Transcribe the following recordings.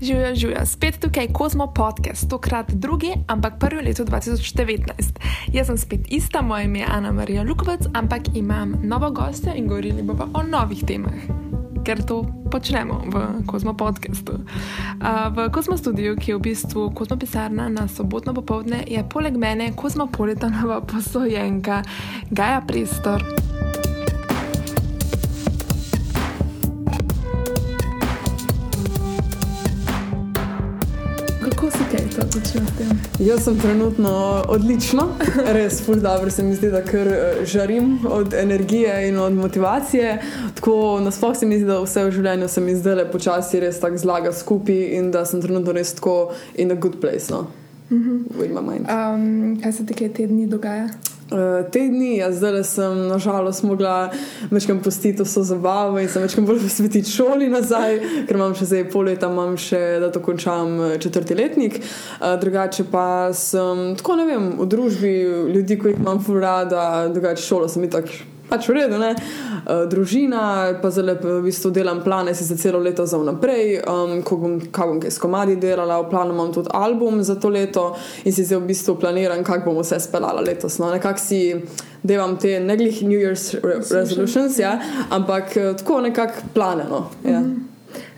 Živijo, živijo, spet tukaj je Kozmo podcast, tokrat drugi, ampak prvi v letu 2019. Jaz sem spet ista, moje ime je Ana Marija Lukovec, ampak imam novo gostjo in govorili bomo o novih temah, ker to počnemo v Kozmo podcastu. Uh, v Kozmo studiu, ki je v bistvu Kozmo pisarna na sobotno popovdne, je poleg mene kozmopolitanova posojenka Gaja Pristor. Počel s tem? Jaz sem trenutno odlično, res ful dobro se mi zdi, da kar eh, žarim od energije in od motivacije. Tako nasploh se mi zdi, da vse v življenju se mi zdaj le počasi res tako zlaga skupaj in da sem trenutno res tako in a good place. No? Mm -hmm. um, kaj se kaj te dni dogaja? Uh, te dni, jaz zdaj sem nažalost mogla večkrat postiti vso zabavo in sem večkrat bolj posvetiti šoli nazaj, ker imam še zdaj pol leta, imam še da to končam eh, četrti letnik. Uh, drugače pa sem tako ne vem, v družbi ljudi, ki jih imam ful rada, drugače šolo sem in tako pač v redu, ne. Uh, družina, pa zelo v bistvu delam plane si za celo leto za vnaprej, um, ko bom, bom kaj s komadi delala, v planu imam tudi album za to leto in si zdaj v bistvu planiram, kako bom vse speljala letos. No. Nekako si delam te ne glih New Year's re resolutions, ja, ampak uh, tako nekako planeno. Ja. Mm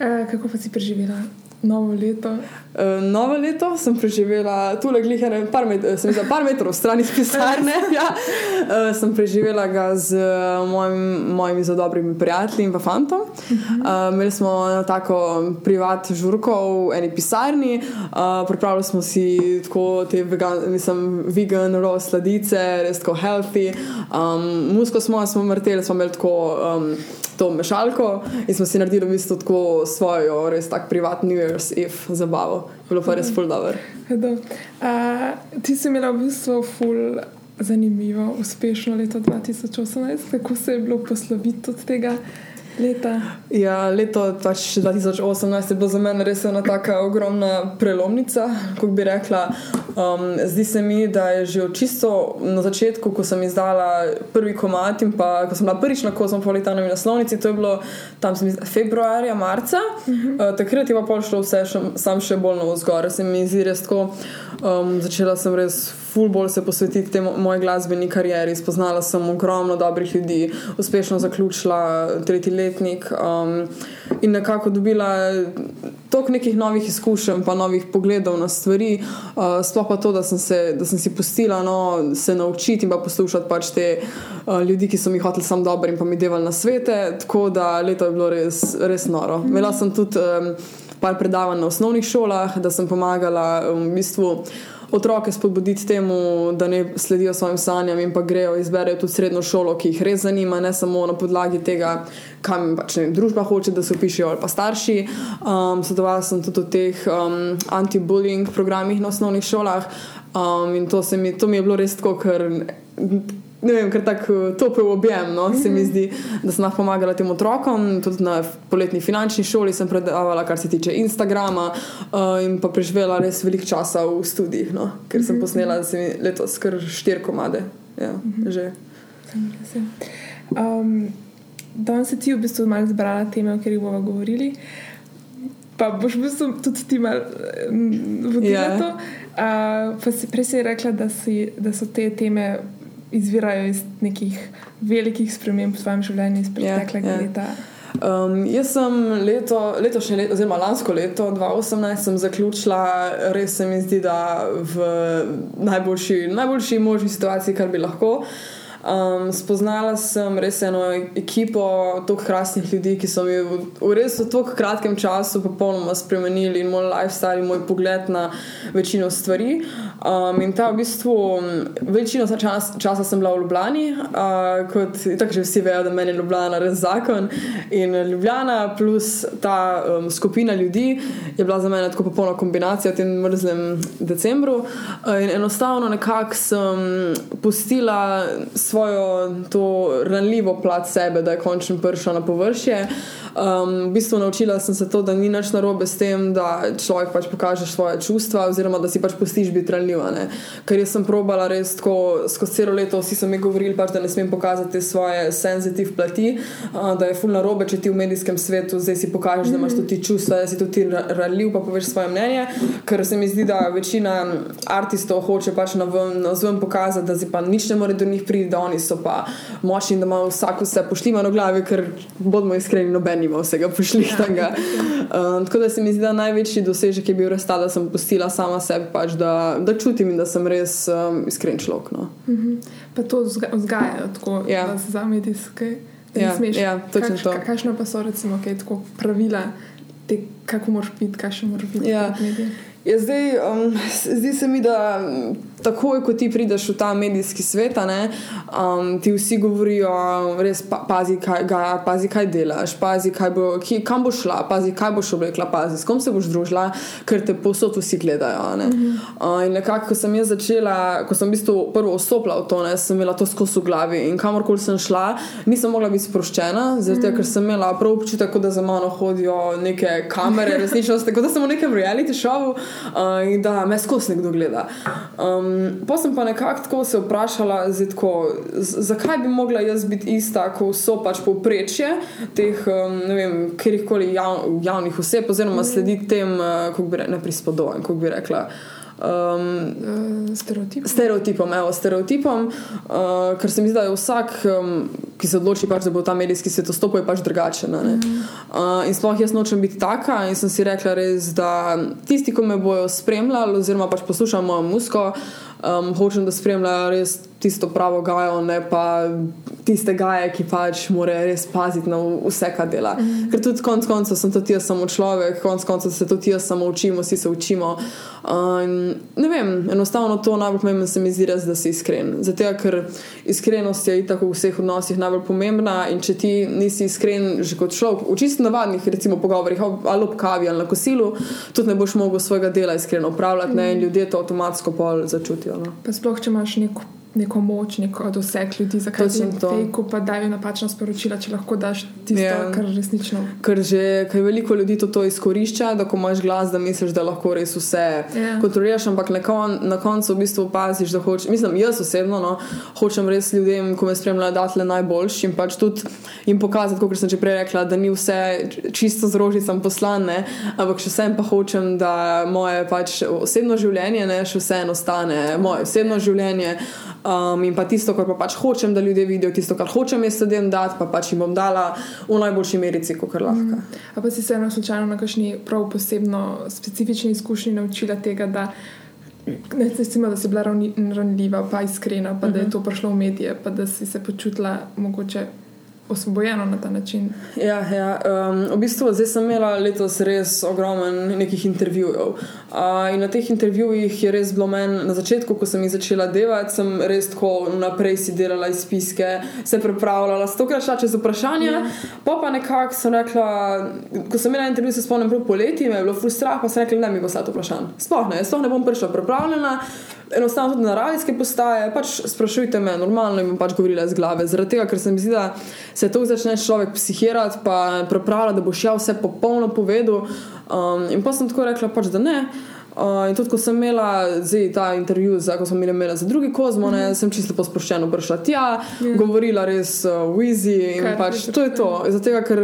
-hmm. uh, kako pa si preživela? Novo leto. Uh, novo leto sem preživela tu le glihane, par, met, sem za par metrov stran iz pisarne. ja. uh, sem preživela ga z uh, mojim, mojimi zelo dobrimi prijatelji in pa fantom. Uh, imeli smo tako privat žurko v eni pisarni, uh, pripravili smo si tako te vegan, mislim, vegan, raw sladice, res tako healthy. Um, musko smo, smo vrteli, smo imeli tako. Um, To mešalko in smo si naredili v bistvu tako svojo, res tako privatno New Year's Eve zabavo. Bilo pa res ful dobro. Uh, ti si imela v bistvu ful zanimivo, uspešno leto 2018, kako se je bilo posloviti od tega? Leta. Ja, leto 2018 je bilo za mene res ena tako ogromna prelomnica, kot bi rekla. Um, zdi se mi, da je že čisto na začetku, ko sem izdala prvi komat in pa ko sem bila prvič na kozmopolitanovi naslovnici, to je bilo tam februarja, marca, uh -huh. uh, takrat je pa pol šlo vse še, sam še bolj na vzgor. Se mi zdi res tako, um, začela sem res ful bolj se posvetiti tej moji glasbeni karieri. Spoznala sem ogromno dobrih ljudi, uspešno zaključila tretji letnik um, in nekako dobila toliko nekih novih izkušenj, pa novih pogledov na stvari. Uh, sploh pa to, da sem, se, da sem si pustila no, se naučiti in pa poslušati pač te uh, ljudi, ki so mi hoteli samo dobro in pa mi devali na svete. Tako da leto je bilo res, res noro. Imela sem tudi um, par predavanj na osnovnih šolah, da sem pomagala um, v bistvu otroke spodbuditi temu, da ne sledijo svojim sanjam in pa grejo izberejo tudi srednjo šolo, ki jih res zanima, ne samo na podlagi tega, kam pač ne, družba hoče, da se upišajo ali pa starši. Um, Sodelovala sem tudi v teh um, anti-bullying programih na osnovnih šolah um, in to, mi, to mi je bilo res tako, ker ne vem, ker tako eh, topel objem. No, se mi zdi, da sem lahko pomagala tem otrokom. Tudi na poletni finančni šoli sem predavala, kar se tiče Instagrama, uh, in pa preživela res veliko časa v študijih, no, ker sem mhm. posnela letos kar štiri komade. Ja, um, Danes si ti v bistvu malo zbrala teme, o katerih bomo govorili. Pa boš v bistvu tudi ti malo vodila yeah. to. Uh, prej si rekla, da, si, da so te teme izvirajo iz nekih velikih sprememb v svojem življenju iz ja, preteklega yeah, yeah. leta. Um, jaz sem leto, letošnje leto, oziroma lansko leto, 2018, zaključila, res se mi zdi, da v najboljši, najboljši možni situaciji, kar bi lahko. Um, spoznala sem res eno ekipo tako krasnih ljudi, ki so mi v, v res v tako kratkem času popolnoma spremenili moj lifestyle in moj pogled na večino stvari. Um, in ta v bistvu, večino čas, časa sem bila v Ljubljani, uh, kot tako že vsi vejo, da meni je Ljubljana res zakon. In Ljubljana plus ta um, skupina ljudi je bila za mene tako popolna kombinacija v tem mrzlem decembru. Uh, in enostavno nekako sem pustila svojo to ranljivo plat sebe, da je končno prišla na površje. Um, v bistvu naučila sem se to, da ni nič narobe s tem, da človek pač pokaže svoje čustva, oziroma da si pač pustiš biti ranljiv razumljivo. Ne? Ker jaz sem probala res tako skozi celo leto, vsi so mi govorili, pač, da ne smem pokazati svoje senzitiv plati, uh, da je fulno robe, če ti v medijskem svetu zdaj si pokažeš, da imaš tudi čustva, da si tudi ranljiv, pa poveš svoje mnenje. Ker se mi zdi, da večina artistov hoče pač na vzven pokazati, da si pa nič ne more do njih priti, da oni so pa močni da ima vsak vse poštima na glavi, ker bodimo iskreni, noben ima vsega pošljihtanga. Um, tako da se mi zdi, da največji dosežek je bil res ta, da sem postila sama sebe, pač, da, da čutim in da sem res um, iskren človek. No. Mm -hmm. Pa to vzgajajo tako, ja. da se za medijske. Ja, ja, točno Kaš, to. Kakšno pa so recimo kaj, tako pravila, te, kako moraš biti, kaj še moraš biti? Ja. Ja, zdaj, um, zdi se mi, da takoj, ko ti prideš v ta medijski svet, ne, um, ti vsi govorijo, res pa, pazi, kaj, ga, pazi, kaj delaš, pazi, kaj bo, ki, kam boš šla, pazi, kaj boš oblekla, pazi, s kom se boš družila, ker te posod vsi gledajo. Ne. Mm -hmm. uh, in nekako, ko sem jaz začela, ko sem v bistvu prvo osopla v to, ne, sem imela to skozi v glavi in kamorkoli sem šla, nisem mogla biti sproščena, zato mm -hmm. ker sem imela prav občutek, da za mano hodijo neke kamere, resnično, tako da sem v nekem reality šovu uh, in da me skozi nekdo gleda. Um, pa sem pa nekako tako se vprašala, tako, zakaj bi mogla jaz biti ista, ko so pač povprečje teh, um, ne vem, kjerkoli jav, javnih oseb, oziroma slediti tem, uh, kako bi rekla, neprispodoben, kako bi rekla. Um, stereotipom. Stereotipom, evo, stereotipom uh, ker se mi zdi, da je vsak, um, ki se odloči, pač, da bo ta medijski svet vstopil, pač drugačen. Mm. Uh, in sploh jaz nočem biti taka in sem si rekla res, da tisti, ki me bojo spremljali, oziroma pač poslušajo mojo musko, um, hočem, da spremljajo res tisto pravo gajo, ne pa tiste gaje, ki pač morajo res paziti na vse, kar dela. Mm. Ker tudi konec koncev sem tudi jaz samo človek, konec koncev se tudi jaz samo učimo, vsi se učimo. Uh, ne vem, enostavno to najbolj pomembno se mi zdi res, da si iskren. Zato, ker iskrenost je tako v vseh odnosih najbolj pomembna in če ti nisi iskren že kot človek, v čisto navadnih recimo pogovorih ali ob kavi ali na kosilu, tudi ne boš mogel svojega dela iskreno upravljati -hmm. in ljudje to avtomatsko pol začutijo. No. Pa sploh, če imaš neko neko moč, neko doseg ljudi, zakaj ti fejku pa dajo napačna sporočila, če lahko daš tisto, yeah. Ja. kar resnično. Ker že kaj veliko ljudi to, to izkorišča, da ko imaš glas, da misliš, da lahko res vse yeah. Ja. kontroliraš, ampak na, kon, na koncu v bistvu opaziš, da hočeš, mislim, jaz osebno no, hočem res ljudem, ko me spremljajo, dati le najboljši in pač tudi jim pokazati, kot sem že prej rekla, da ni vse čisto z rožicam poslane, ampak še vsem pa hočem, da moje pač osebno življenje ne, še vseeno stane, moje osebno življenje. Um, in pa tisto, kar pa pač hočem, da ljudje vidijo, tisto, kar hočem jaz ljudem dati, pa pač jim bom dala v najboljši merici, kot lahko. Mm. A pa si se eno slučajno na kakšni prav posebno specifični izkušnji naučila tega, da, ne, recimo, da si bila ranljiva, pa iskrena, pa mm -hmm. da je mhm. to prišlo v medije, pa da si se počutila mogoče osvobojeno na ta način. Ja, ja. Um, v bistvu zdaj sem imela letos res ogromen nekih intervjujev. Uh, in na teh intervjujih je res bilo meni na začetku, ko sem jih začela delati, sem res tako naprej si delala izpiske, se pripravljala, stokrat šla čez vprašanja. Ja. Pa pa nekako sem rekla, ko sem imela intervju, se spomnim prav poleti, me je bilo frustrah, pa sem rekla, da mi bo vse to vprašanje. Sploh ne, sploh ne bom prišla pripravljena enostavno tudi na radijske postaje, pač sprašujte me, normalno jim pač govorila iz glave. Zaradi tega, ker se mi zdi, da se to začne človek psihirati, pa pripravlja, da boš ja vse popolno povedal. Um, in pa sem tako rekla, pač, da ne. Uh, in tudi, ko sem imela zdaj, ta intervju, za, ko sem imela za drugi kozmo, mm -hmm. sem čisto posproščeno prišla tja, yeah. Ja. govorila res uh, v Easy in Kaj pač to je to. Zato, ker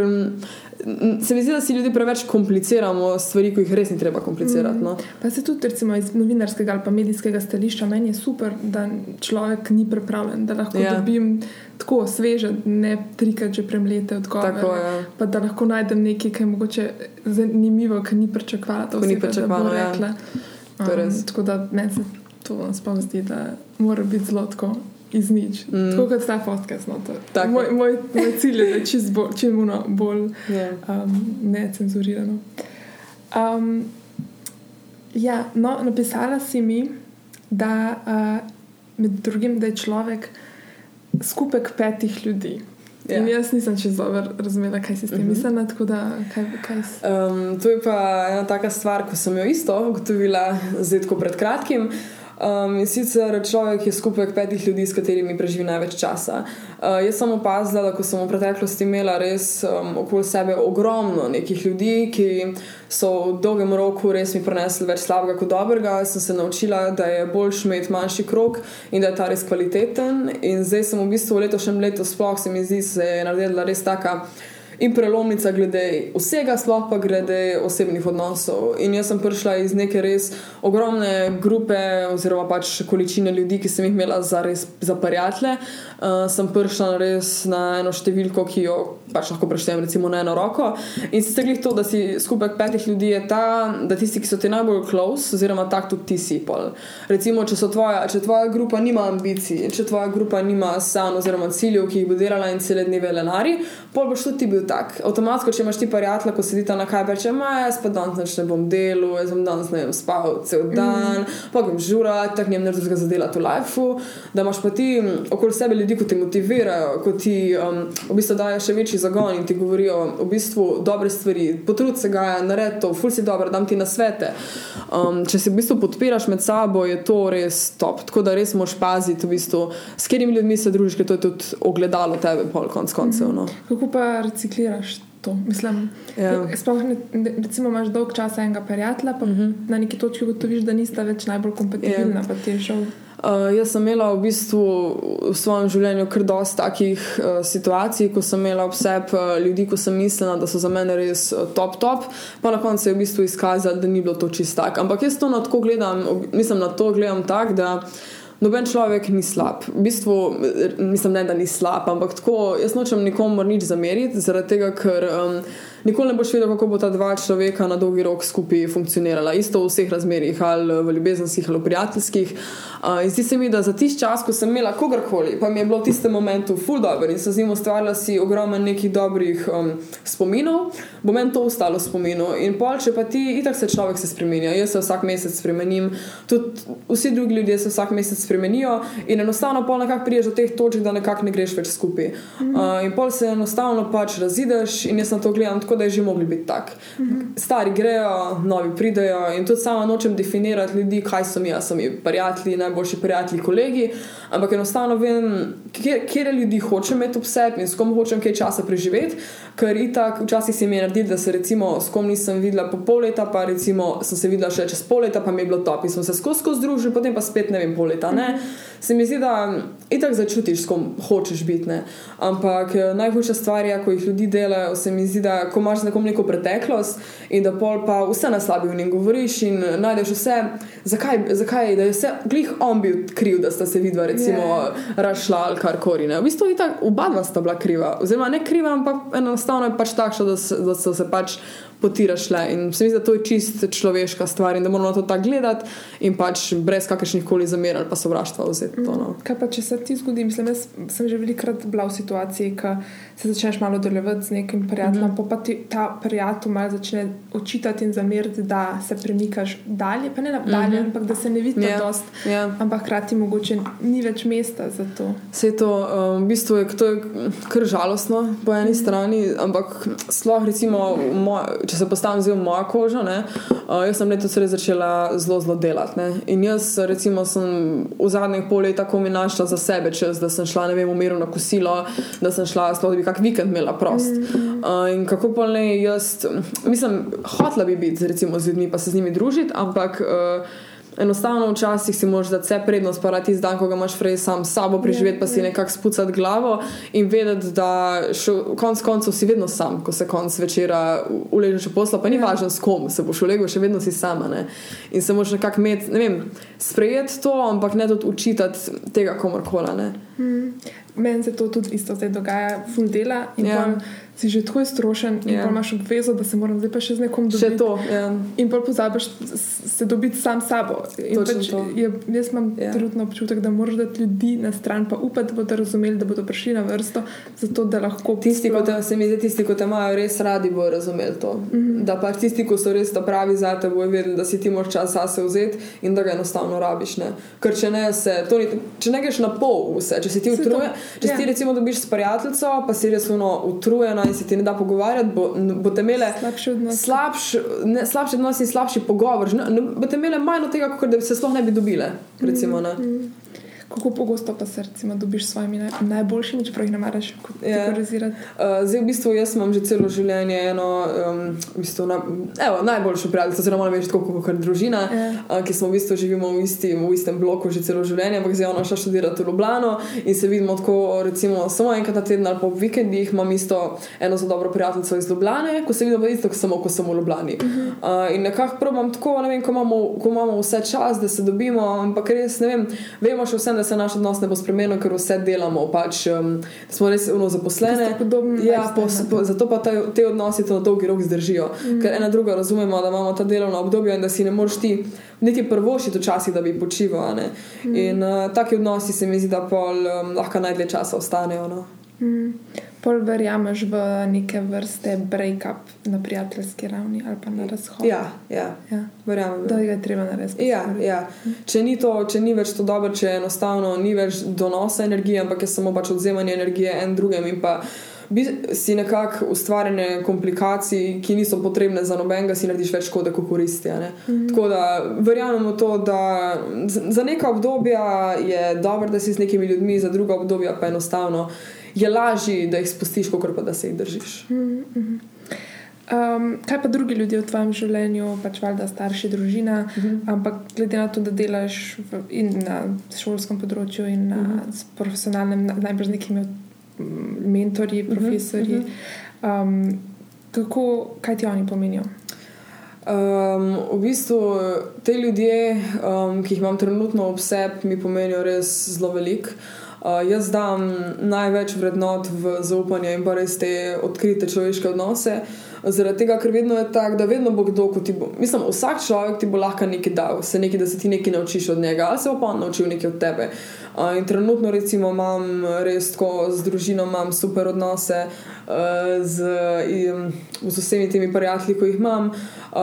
se mi zdi, da si ljudje preveč kompliciramo stvari, ki jih res ni treba komplicirati. No. Mm. Pa se tudi recimo, iz novinarskega ali medijskega stališča meni je super, da človek ni pripravljen, da lahko ja. dobim tako sveže, ne trikrat že premlete odgovore. Tako, ja. Pa da lahko najdem nekaj, kar je mogoče zanimivo, kar ni pričakovala. To ni pričakovala. Ja. Um, tako da meni se to spomni, da mora biti zelo tako iz nič. Mm. Tako kot ta podcast. No, moj, moj, moj cilj je, da čim bolj, čim bolj yeah. Um, necenzurirano. Um, ja, no, napisala si mi, da uh, med drugim, da je človek skupek petih ljudi. Ja. Jaz nisem čez dobro razumela, kaj si s tem mm -hmm. mislila. Kaj, kaj um, to je pa ena taka stvar, ko sem jo isto ugotovila, zdaj tako pred kratkim. Um, in sicer človek je skupek petih ljudi, s katerimi preživi največ časa. Uh, jaz sem opazila, da ko sem v preteklosti imela res um, okoli sebe ogromno nekih ljudi, ki so v dolgem roku res mi prenesli več slabega kot dobrega, sem se naučila, da je boljš imeti manjši krok in da je ta res kvaliteten. In zdaj sem v bistvu v letošnjem letu, sploh se mi zdi, se je naredila res taka in prelomnica glede vsega, sploh pa glede osebnih odnosov. In jaz sem prišla iz neke res ogromne grupe, oziroma pač količine ljudi, ki sem jih imela za res za prijatelje. Uh, sem prišla na res na eno številko, ki jo pač lahko preštejem, recimo na eno roko. In si stegli to, da si skupaj petih ljudi je ta, da tisti, ki so ti najbolj close, oziroma tak tudi ti si pol. Recimo, če, tvoja, če tvoja grupa nima ambicij, če tvoja grupa nima sanj oziroma ciljev, ki jih bo delala in cele dneve lenari, pol boš tudi ti bil tak. Avtomatsko, če imaš ti prijatelja, ko sedita na kaj reče, jaz pa danes ne bom delal, jaz bom danes ne vem, spal cel dan, mm. pa grem žurati, tako njem ne drugega zadelati v lifeu. Da imaš pa ti okoli sebe ljudi, ki te motivirajo, ki ti um, v bistvu dajo še večji zagon in ti govorijo v bistvu dobre stvari, potrud se ga, naredi to, ful si dobro, dam ti na svete. Um, če se v bistvu podpiraš med sabo, je to res top. Tako da res moš paziti, v bistvu, s katerimi ljudmi se družiš, ker to je tudi ogledalo tebe, pol konc koncev. No. Kako pa recikliraš? Recikliraš to. Mislim, ja. sploh, ne, recimo, imaš dolg čas enega prijatelja, pa uh mhm. -huh. na neki točki ugotoviš, da nista več najbolj kompatibilna. Ja. Uh, jaz sem imela v bistvu v svojem življenju kar dosti takih uh, situacij, ko sem imela vse uh, ljudi, ko sem mislila, da so za mene res uh, top, top, pa na koncu je v bistvu izkazalo, da ni bilo to čisto tako. Ampak jaz to na to gledam, mislim, na to gledam tako, da noben človek ni slab. V bistvu, mislim, ne, da ni slab, ampak tako, jaz nočem nikomu nič zameriti, zaradi tega, ker. Um, nikoli ne boš vedel, kako bo ta dva človeka na dolgi rok skupaj funkcionirala. Isto v vseh razmerah, ali v ljubezenskih ali prijateljskih. Uh, zdi se mi, da za tisti čas, ko sem imela kogarkoli, pa mi je bilo v tistem momentu full dobro in sem z njim ustvarjala si ogromno nekih dobrih um, spominov, bo meni to ostalo spominu. In pol, če pa ti, itak se človek se spremenja, jaz se vsak mesec spremenim, tudi vsi drugi ljudje se vsak mesec spremenijo in enostavno pol nekako priješ do teh točk, da nekako ne greš več skupaj. Uh, in pol se enostavno pač razideš in jaz na to gledam tako da je že mogli biti tak. Mm -hmm. Stari grejo, novi pridejo in tudi sama nočem definirati ljudi, kaj so mi, so mi prijatelji, najboljši prijatelji, kolegi. Ampak enostavno vem, kje ljudi hočem imeti ob sebi in s kom hočem kaj časa preživeti. Ker itak, včasih se mi je naredilo, da se recimo s kom nisem videla po pol leta, pa recimo sem se videla še čez pol leta, pa mi je bilo top in smo se skozi skozi združili, potem pa spet ne vem, pol leta. Ne? Mm -hmm. Se mi zdi, da itak začutiš, s kom hočeš biti. Ne? Ampak eh, najhujša stvar je, ko jih ljudi delajo, se mi zdi, da ko imaš z nekom neko preteklost in da pol pa vse na slabi v njim govoriš in najdeš vse, zakaj, zakaj da je vse, glih on bil kriv, da sta se vidva recimo yeah. rašla ali kar kori. Ne? V bistvu je tako, oba dva sta bila kriva, oziroma ne kriva, ampak enostavno je pač takšno, da, da so se pač potiraš le. In se mi zdi, da to je čist človeška stvar in da moramo na to tako gledati in pač brez kakršnih koli zamer ali pa sovraštva vzeti to. No. Kaj pa če se ti zgodi? Mislim, jaz sem že velikrat bila v situaciji, ko se začneš malo delovati z nekim prijateljem, mm -hmm. pa ti ta prijatelj malo začne očitati in zameriti, da se premikaš dalje, pa ne na dalje, mm -hmm. ampak da se ne vidi yeah. Ja, dost. Yeah. Ja. Ampak hkrati mogoče ni več mesta za to. Vse to, um, v bistvu je, to je kar žalostno po eni mm -hmm. strani, ampak sploh recimo moj, če se postavim zelo moja koža, ne, uh, jaz sem letos res začela zelo, zelo delati. Ne. In jaz, recimo, sem v zadnjih pol leta tako mi našla za sebe čas, da sem šla, ne vem, umiru na kosilo, da sem šla, sploh, da bi kak vikend imela prost. Mm. Uh, in kako pa ne, jaz, mislim, hotla bi biti recimo, z ljudmi, pa se z njimi družiti, ampak. Uh, enostavno včasih si moraš dati vse prednost, pa ti zdaj, ko ga imaš prej sam s sabo preživeti, ja, pa si ja. nekako spucati glavo in vedeti, da konec koncev si vedno sam, ko se konc večera uležeš v posla, pa ni ja. važno s kom se boš ulegel, še vedno si sama. Ne? In se moraš nekako imeti, ne vem, sprejeti to, ampak ne tudi učitati tega komorkoli. Mm. Meni se to tudi isto zdaj dogaja, full dela in yeah. Ja si že tako iztrošen in yeah. Ja. imaš obvezo, da se moram zdaj pa še z nekom dobiti. Še to. Yeah. Ja. In pa pozabiš se dobiti sam sabo. Pač je, jaz imam yeah. Trenutno občutek, da moraš dati ljudi na stran, pa upati, da bodo razumeli, da bodo prišli na vrsto, zato da lahko. Tisti, ki te, se mi zdi, tisti, ki te imajo res radi, bodo razumeli to. Mm -hmm. Da pa tisti, ki so res ta pravi za te, bojo vedeli, da si ti moraš čas zase vzeti in da ga enostavno rabiš. Ne? Ker če ne, se, ni, če ne greš na pol vse, če si ti utrujen, če ja. ti recimo dobiš s prijateljico, pa si res uno utrujena in se ti ne da pogovarjati, bo, bo te imele Slabši odnos. slabš, ne, slabši odnos in slabši pogovor. Ne, ne, bo te imele manj od tega, kot da se sploh ne bi dobile. Recimo, ne. Kako pogosto pa se recimo dobiš s svojimi naj, najboljšimi, čeprav jih ne maraš Ja. kategorizirati? Uh, zdaj, v bistvu, jaz imam že celo življenje eno, um, v bistvu, na, evo, najboljšo prijateljico, oziroma moram reči tako kot družina, Ja. uh, ki smo v bistvu živimo v, isti, v istem bloku že celo življenje, ampak zdaj je ona šla študirati v Ljubljano in se vidimo tako, recimo, samo enkrat na teden ali pa ob vikendih. Imam isto eno za dobro prijateljico iz Ljubljane, ko se vidimo pa isto, samo ko sem v Ljubljani. Uh, in nekako probam tako, ne vem, ko imamo, ko imamo vse čas, da se dobimo, ampak res ne vem, vemo še vsem, da se naš odnos ne bo spremenil, ker vse delamo, pač um, smo res uno zaposlene. Podobni Ja, po, po, zato pa te, te odnosi to na dolgi rok zdržijo. Mm. Ker ena druga razumemo, da imamo ta delovna obdobja in da si ne moreš ti niti prvošiti včasih, da bi počival. Mm. In uh, taki odnosi se mi zdi, da pol um, lahko najdlje časa ostanejo. No. Mm. Pol verjameš v neke vrste break-up na prijateljski ravni ali pa na razhod. Ja, ja, ja. verjamem. Da je treba narediti. Ja, ja. Če, ni to, če ni več to dobro, če enostavno ni več donosa energije, ampak je samo pač odzemanje energije en drugem in pa bi si nekako ustvarjene komplikacij, ki niso potrebne za nobenega, si narediš več škode, kot koristi. a ne. Tako da verjamemo to, da za neka obdobja je dobro, da si z nekimi ljudmi, za druga obdobja pa enostavno je lažje, da jih spustiš, kot pa da se jih držiš. Um, kaj pa drugi ljudje v tvojem življenju, pač valjda starši, družina, uh Mhm. -huh. ampak glede na to, da delaš v, in na šolskem področju, in na uh Mhm. -huh. profesionalnem, na- najbrž z nekimi mm, mentorji, Mhm, profesorji. Uh -huh. um, kako, kaj ti oni pomenijo? Um, v bistvu te ljudje, um, ki jih imam trenutno ob sebi, mi pomenijo res zelo veliko. Uh, jaz dam največ vrednot v zaupanje in pa res te odkrite človeške odnose. Zaradi tega, ker vedno je tako, da vedno bo kdo, ko ti bo. Mislim, vsak človek ti bo lahko nekaj dal, se nekaj, da se ti nekaj naučiš od njega, ali se bo pa naučil nekaj od tebe. In trenutno, recimo, imam res tako z družino, imam super odnose z, z vsemi temi prijatelji, ki jih imam.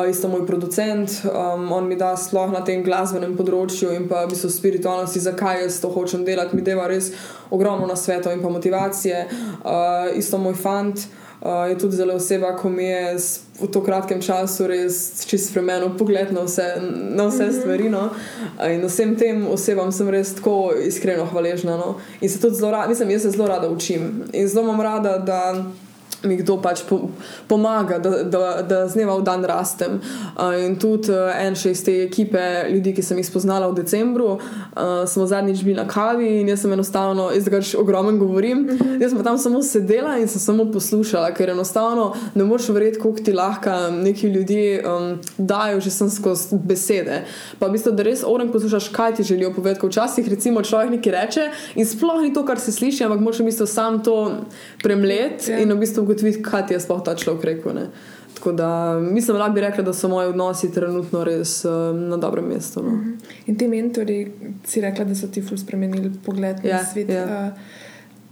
Isto moj producent, um, on mi da sploh na tem glasbenem področju in pa v bistvu spiritualnosti, zakaj jaz to hočem delati, mi deva res ogromno na svetu in pa motivacije. Uh, isto moj fant. Uh, je tudi zelo oseba, ko mi je v to kratkem času res čist spremenil pogled na vse, na vse stvari. No? Uh, In vsem tem osebam sem res tako iskreno hvaležna. No? In se tudi zelo rada, mislim, jaz se zelo rada učim in zelo imam rada, da mi kdo pač po, pomaga, da, da, da z dneva v dan rastem. Uh, in tudi uh, en še iz te ekipe ljudi, ki sem jih spoznala v decembru, uh, smo zadnjič bili na kavi in jaz sem enostavno, jaz ga ogromen govorim, uh -huh. jaz sem tam samo sedela in sem samo poslušala, ker enostavno ne moreš verjeti, koliko ti lahko neki ljudje um, dajo že sem skozi besede. Pa v bistvu, da res oren poslušaš, kaj ti želijo povedati. Ker Včasih recimo človek nekaj reče in sploh ni to, kar se sliši, ampak moraš v bistvu sam to premlet Ja. in v bistvu ugotoviti, kaj ti je sploh ta človek rekel. Ne. Tako da mislim, da bi rekla, da so moji odnosi trenutno res um, na dobrem mestu. No. In ti mentori, si rekla, da so ti ful spremenili pogled na Ja, svet. ja. Uh,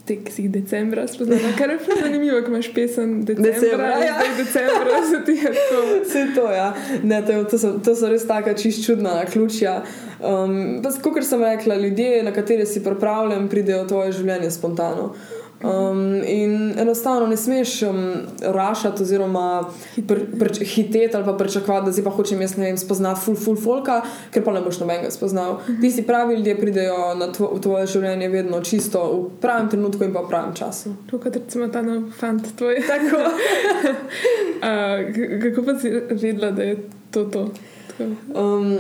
Tek si jih decembra spoznala, kar je ful zanimivo, ko imaš pesem decembra. Decembra, ja. decembra se ti je tako. Vse to, ja. ne, to, to, so, to so res taka čist čudna ključja. Um, Kot sem rekla, ljudje, na katere si pripravljen, pridejo v tvoje življenje spontano. Um, in enostavno ne smeš um, rašati, oziroma pr, pr, hiteti ali pa pričakovati, da zdaj pa hočem jaz ne vem, spoznati full, full folka, ker pa ne boš nobenega spoznal. Tisti pravi ljudje pridejo na tvo, v tvoje življenje vedno čisto v pravem trenutku in pa v pravem času. To, kot recimo ta nov fant tvoj. Tako. uh, kako pa si vedela, da je to to? Tako. Um,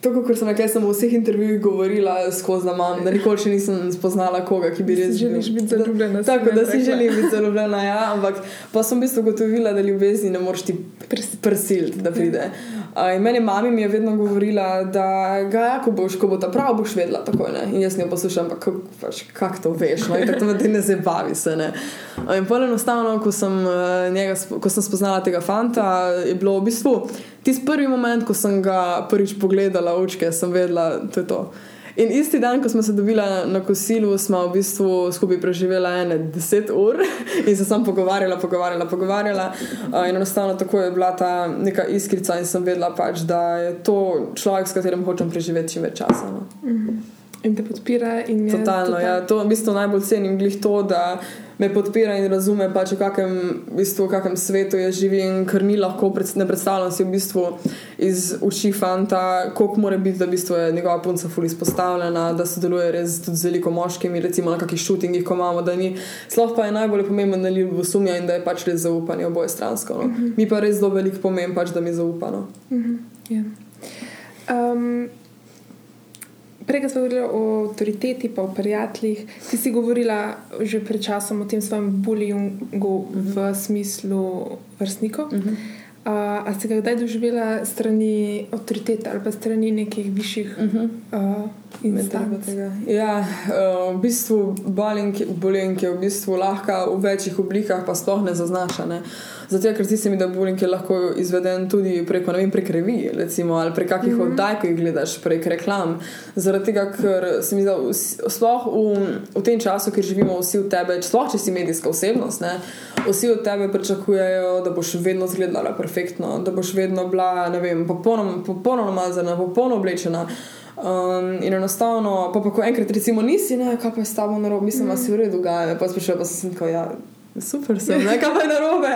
Tako kot sem rekla, sem v vseh intervjujih govorila skozi, da, imam, da nikoli še nisem spoznala koga, ki bi res želiš biti zaljubljena, si Tako da si želim biti zaljubljena, ja, ampak pa sem v bistvu ugotovila, da ljubezni ne moreš ti prisiliti, da pride. In meni mami mi je vedno govorila, da ga, ja, ko boš, ko bo ta prav, boš vedela takoj. Ne? In jaz njo poslušam, ampak kako pač, kak to veš, no? tako me ti ne zabavi se. Ne? In pa enostavno, ko sem, eh, njega, ko sem spoznala tega fanta, je bilo v bistvu tisti prvi moment, ko sem ga prvič pogledala v očke, sem vedela, da je to. In isti dan, ko smo se dobili na kosilu, smo v bistvu skupaj preživela ene deset ur in se sam pogovarjala, pogovarjala, pogovarjala. Uh, in enostavno tako je bila ta neka iskrica in sem vedela, pač, da je to človek, s katerim hočem preživeti čim več časa. No. In te podpira. In Totalno, total... ja. To v bistvu najbolj cenim, glih to, da me podpira in razume, pač v kakem, v bistvu, v kakem svetu jaz živim, ker ni lahko, pred, ne predstavljam si v bistvu iz oči fanta, koliko mora biti, da v bistvu je njegova punca ful izpostavljena, da sodeluje res tudi z veliko moškimi, recimo na kakih šutingih, ko imamo, da ni. Sploh pa je najbolj pomemben, da ljudje sumja in da je pač res zaupanje oboje stransko. No. Uh -huh. Mi pa res zelo veliko pomeni, pač, da mi zaupano. Uh -huh. yeah. um, Prej smo govorili o avtoriteti, pa o prijateljih. Ti si govorila že pred časom o tem svojem bullyingu v smislu vrstnikov. Uh -huh. Uh, a ste ga kdaj doživela strani avtoritete ali pa strani nekih višjih uh -huh. uh? Ja, uh, v bistvu bullying je v bistvu lahko v večjih oblikah, pa sploh ne zaznaša. Ne? Zato, ker zdi se mi, da je lahko izveden tudi preko, vem, prek revij recimo, ali prek kakih mm -hmm. oddaj, ki jih gledaš, prek reklam. Zaradi tega, ker se mi zdi, sploh v, v tem času, ker živimo vsi v tebi, sploh če si medijska osebnost, ne, vsi od tebe pričakujejo, da boš vedno izgledala perfektno, da boš vedno bila, ne vem, popolnoma popolno mazana, popolno oblečena. Um, in enostavno, pa, pa ko enkrat recimo nisi, ne, kaj pa je s tabo narobe, mislim, da mm. redu, ga je, pa sprašujem, pa sem tako, ja super sem, ne kaj pa je narobe.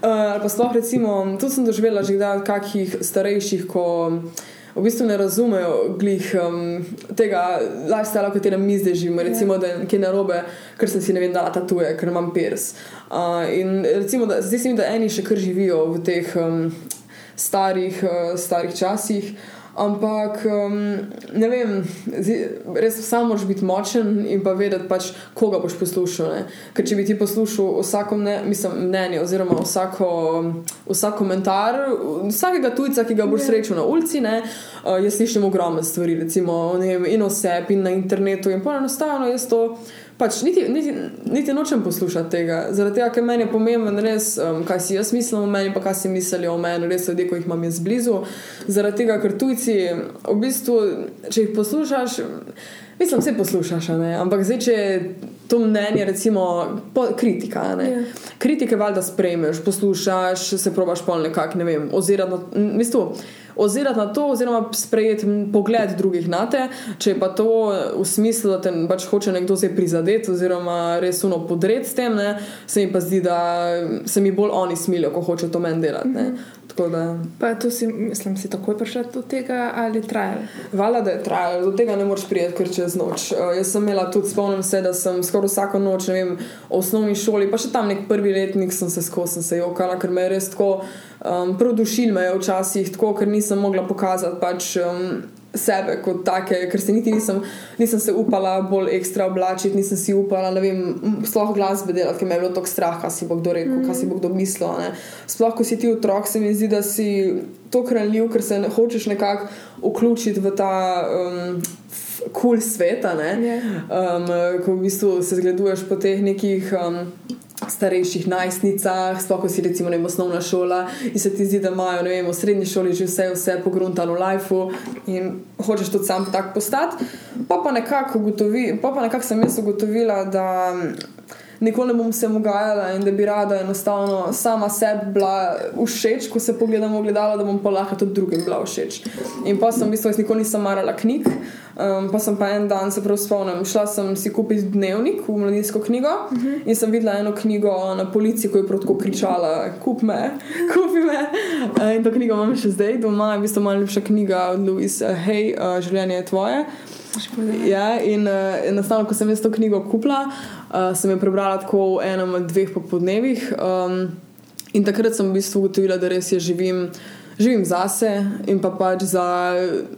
Uh, pa sploh recimo, tudi sem doživela že kdaj kakih starejših, ko v bistvu ne razumejo glih um, tega lifestyle, v katerem mi zdaj živimo. Recimo, da je nekaj narobe, ker sem si ne vem, dala tatuje, ker imam pers. Uh, in recimo, da, zdaj se mi, da eni še kar živijo v teh um, starih, uh, starih časih. Ampak, um, ne vem, res samo moraš biti močen in pa vedeti, pač, koga boš poslušal. Ne? Ker če bi ti poslušal vsako mne, mislim, mnenje, oziroma vsako, vsak komentar, vsakega tujca, ki ga boš srečal na ulici, ne? Uh, jaz slišim ogromne stvari, recimo vem, in oseb in na internetu in pa enostavno jaz to pač niti, niti, niti nočem poslušati tega, zaradi tega, ker meni je pomembno res, um, kaj si jaz mislim o meni, pa kaj si mislijo o meni, res ljudje, ki jih imam jaz blizu. Zaradi tega, ker tujci, v bistvu, če jih poslušaš, mislim, vse poslušaš, ampak zdaj, če je to mnenje, recimo, po, kritika. Yeah. Ja. Kritike valjda sprejmeš, poslušaš, se probaš pol nekako, ne vem, oziroma, v bistvu ozirati na to, oziroma sprejeti pogled drugih na te. Če pa to v smislu, da te pač hoče nekdo zdaj prizadeti, oziroma res uno podreti s tem, ne, se mi pa zdi, da se mi bolj oni smilijo, ko hoče to meni delati. Ne. Da... Pa tu si, mislim, si takoj prišel do tega ali trajal? Vala, da je trajal, do tega ne moreš prijeti, ker čez noč. Uh, jaz sem imela tudi, spomnim se, da sem skoraj vsako noč, ne vem, v osnovni šoli, pa še tam nek prvi letnik sem se skozi se jokala, ker me je res tako um, produšil me je včasih tako, ker nisem mogla pokazati pač, um, sebe kot take, ker se niti nisem, nisem se upala bolj ekstra oblačiti, nisem si upala, ne vem, sploh glasbe delati, ker me je bilo tako strah, kaj si bo kdo rekel, mm. kaj si bo kdo mislil. Ne. Sploh, ko si ti otrok, se mi zdi, da si to kranljiv, ker se ne, hočeš nekako vključiti v ta. Um, Kul cool sveta, yeah. Ja. um, ko v bistvu se zgleduješ po teh nekih um, starejših najstnicah, sploh si recimo vem, osnovna šola in se ti zdi, da imajo vem, v srednji šoli že vse, vse pogruntano v lifeu in hočeš tudi sam tak postati. Pa pa nekako ugotovi, pa pa nekako sem jaz ugotovila, da nikoli ne bom se mogajala in da bi rada enostavno sama sebi bila všeč, ko se pogledam v gledalo, da bom pa lahko tudi drugim bila všeč. In pa sem v bistvu, jaz nikoli nisem marala knjig, um, pa sem pa en dan se prav spomnim, šla sem si kupiti dnevnik v mladinsko knjigo uh mhm. -huh. in sem videla eno knjigo na policiji, ko je protko kričala, kup me, kupi me. Uh, in to knjigo imam še zdaj doma, v bistvu najljubša knjiga od Louisa, uh, hej, uh, življenje je tvoje. Ja, in uh, enostavno, ko sem jaz to knjigo kupila, uh, sem jo prebrala tako v enem od dveh popodnevih. Um, in takrat sem v bistvu ugotovila, da res živim. Živim zase in pa pač za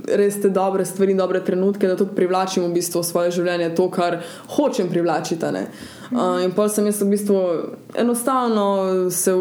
res te dobre stvari in dobre trenutke, da tudi privlačim v bistvu v svoje življenje to, kar hočem privlačiti. Uh, in pa sem jaz v bistvu enostavno se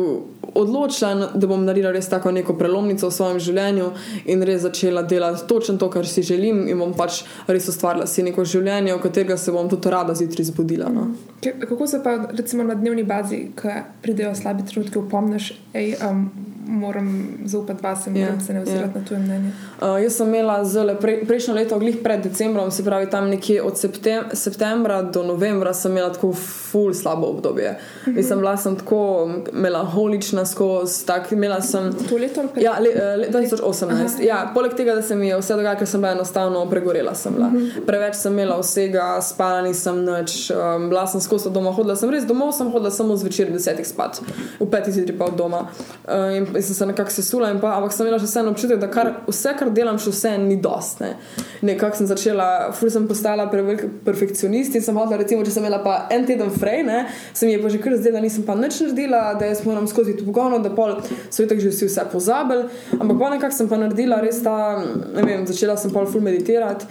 odločila, da bom naredila res tako neko prelomnico v svojem življenju in res začela delati točno to, kar si želim, in bom pač res ustvarila si neko življenje, v katerega se bom tudi rada zjutraj zbudila. No. Kako se pa recimo na dnevni bazi, ko pridejo slabi trenutki, upomniš, da um, moram zaupati vase, moram Ja, se ne ozirati ja. na tvoje mnenje. Uh, jaz sem imela zelo pre, prejšnjo leto, glih pred decembrom, se pravi tam nekje od septem, septembra do novembra, sem imela tako ful slabo obdobje. -hmm. Sem bila sem tako melankolična skozi, tak, imela sem. To leto ali pa Ja, le, eh, le, 2018. Aha, ja, poleg tega, da se mi je vse dogajalo, ker sem bila enostavno pregorela. Sem bila. Preveč sem imela vsega, spala nisem nič, um, bila sem skozi doma, hodila sem res domov, sem hodila samo zvečer desetih spat, v petih zjutraj pa od doma. Uh, in, in sem se nekako sesula, pa, ampak sem imela še vseeno občutek, da kar, vse, kar delam, še vse ni dost. Ne. Nekako sem začela, ful sem postala prevelik perfekcionist in sem hodila, recimo, če sem imela pa en teden frej, ne, se mi je pa že kar zdelo, da nisem pa nič naredila, da jaz moram skozi to pogono, da pol so itak že vsi vse pozabili. Ampak pa nekako sem pa naredila res ta, ne vem, začela sem pol ful meditirati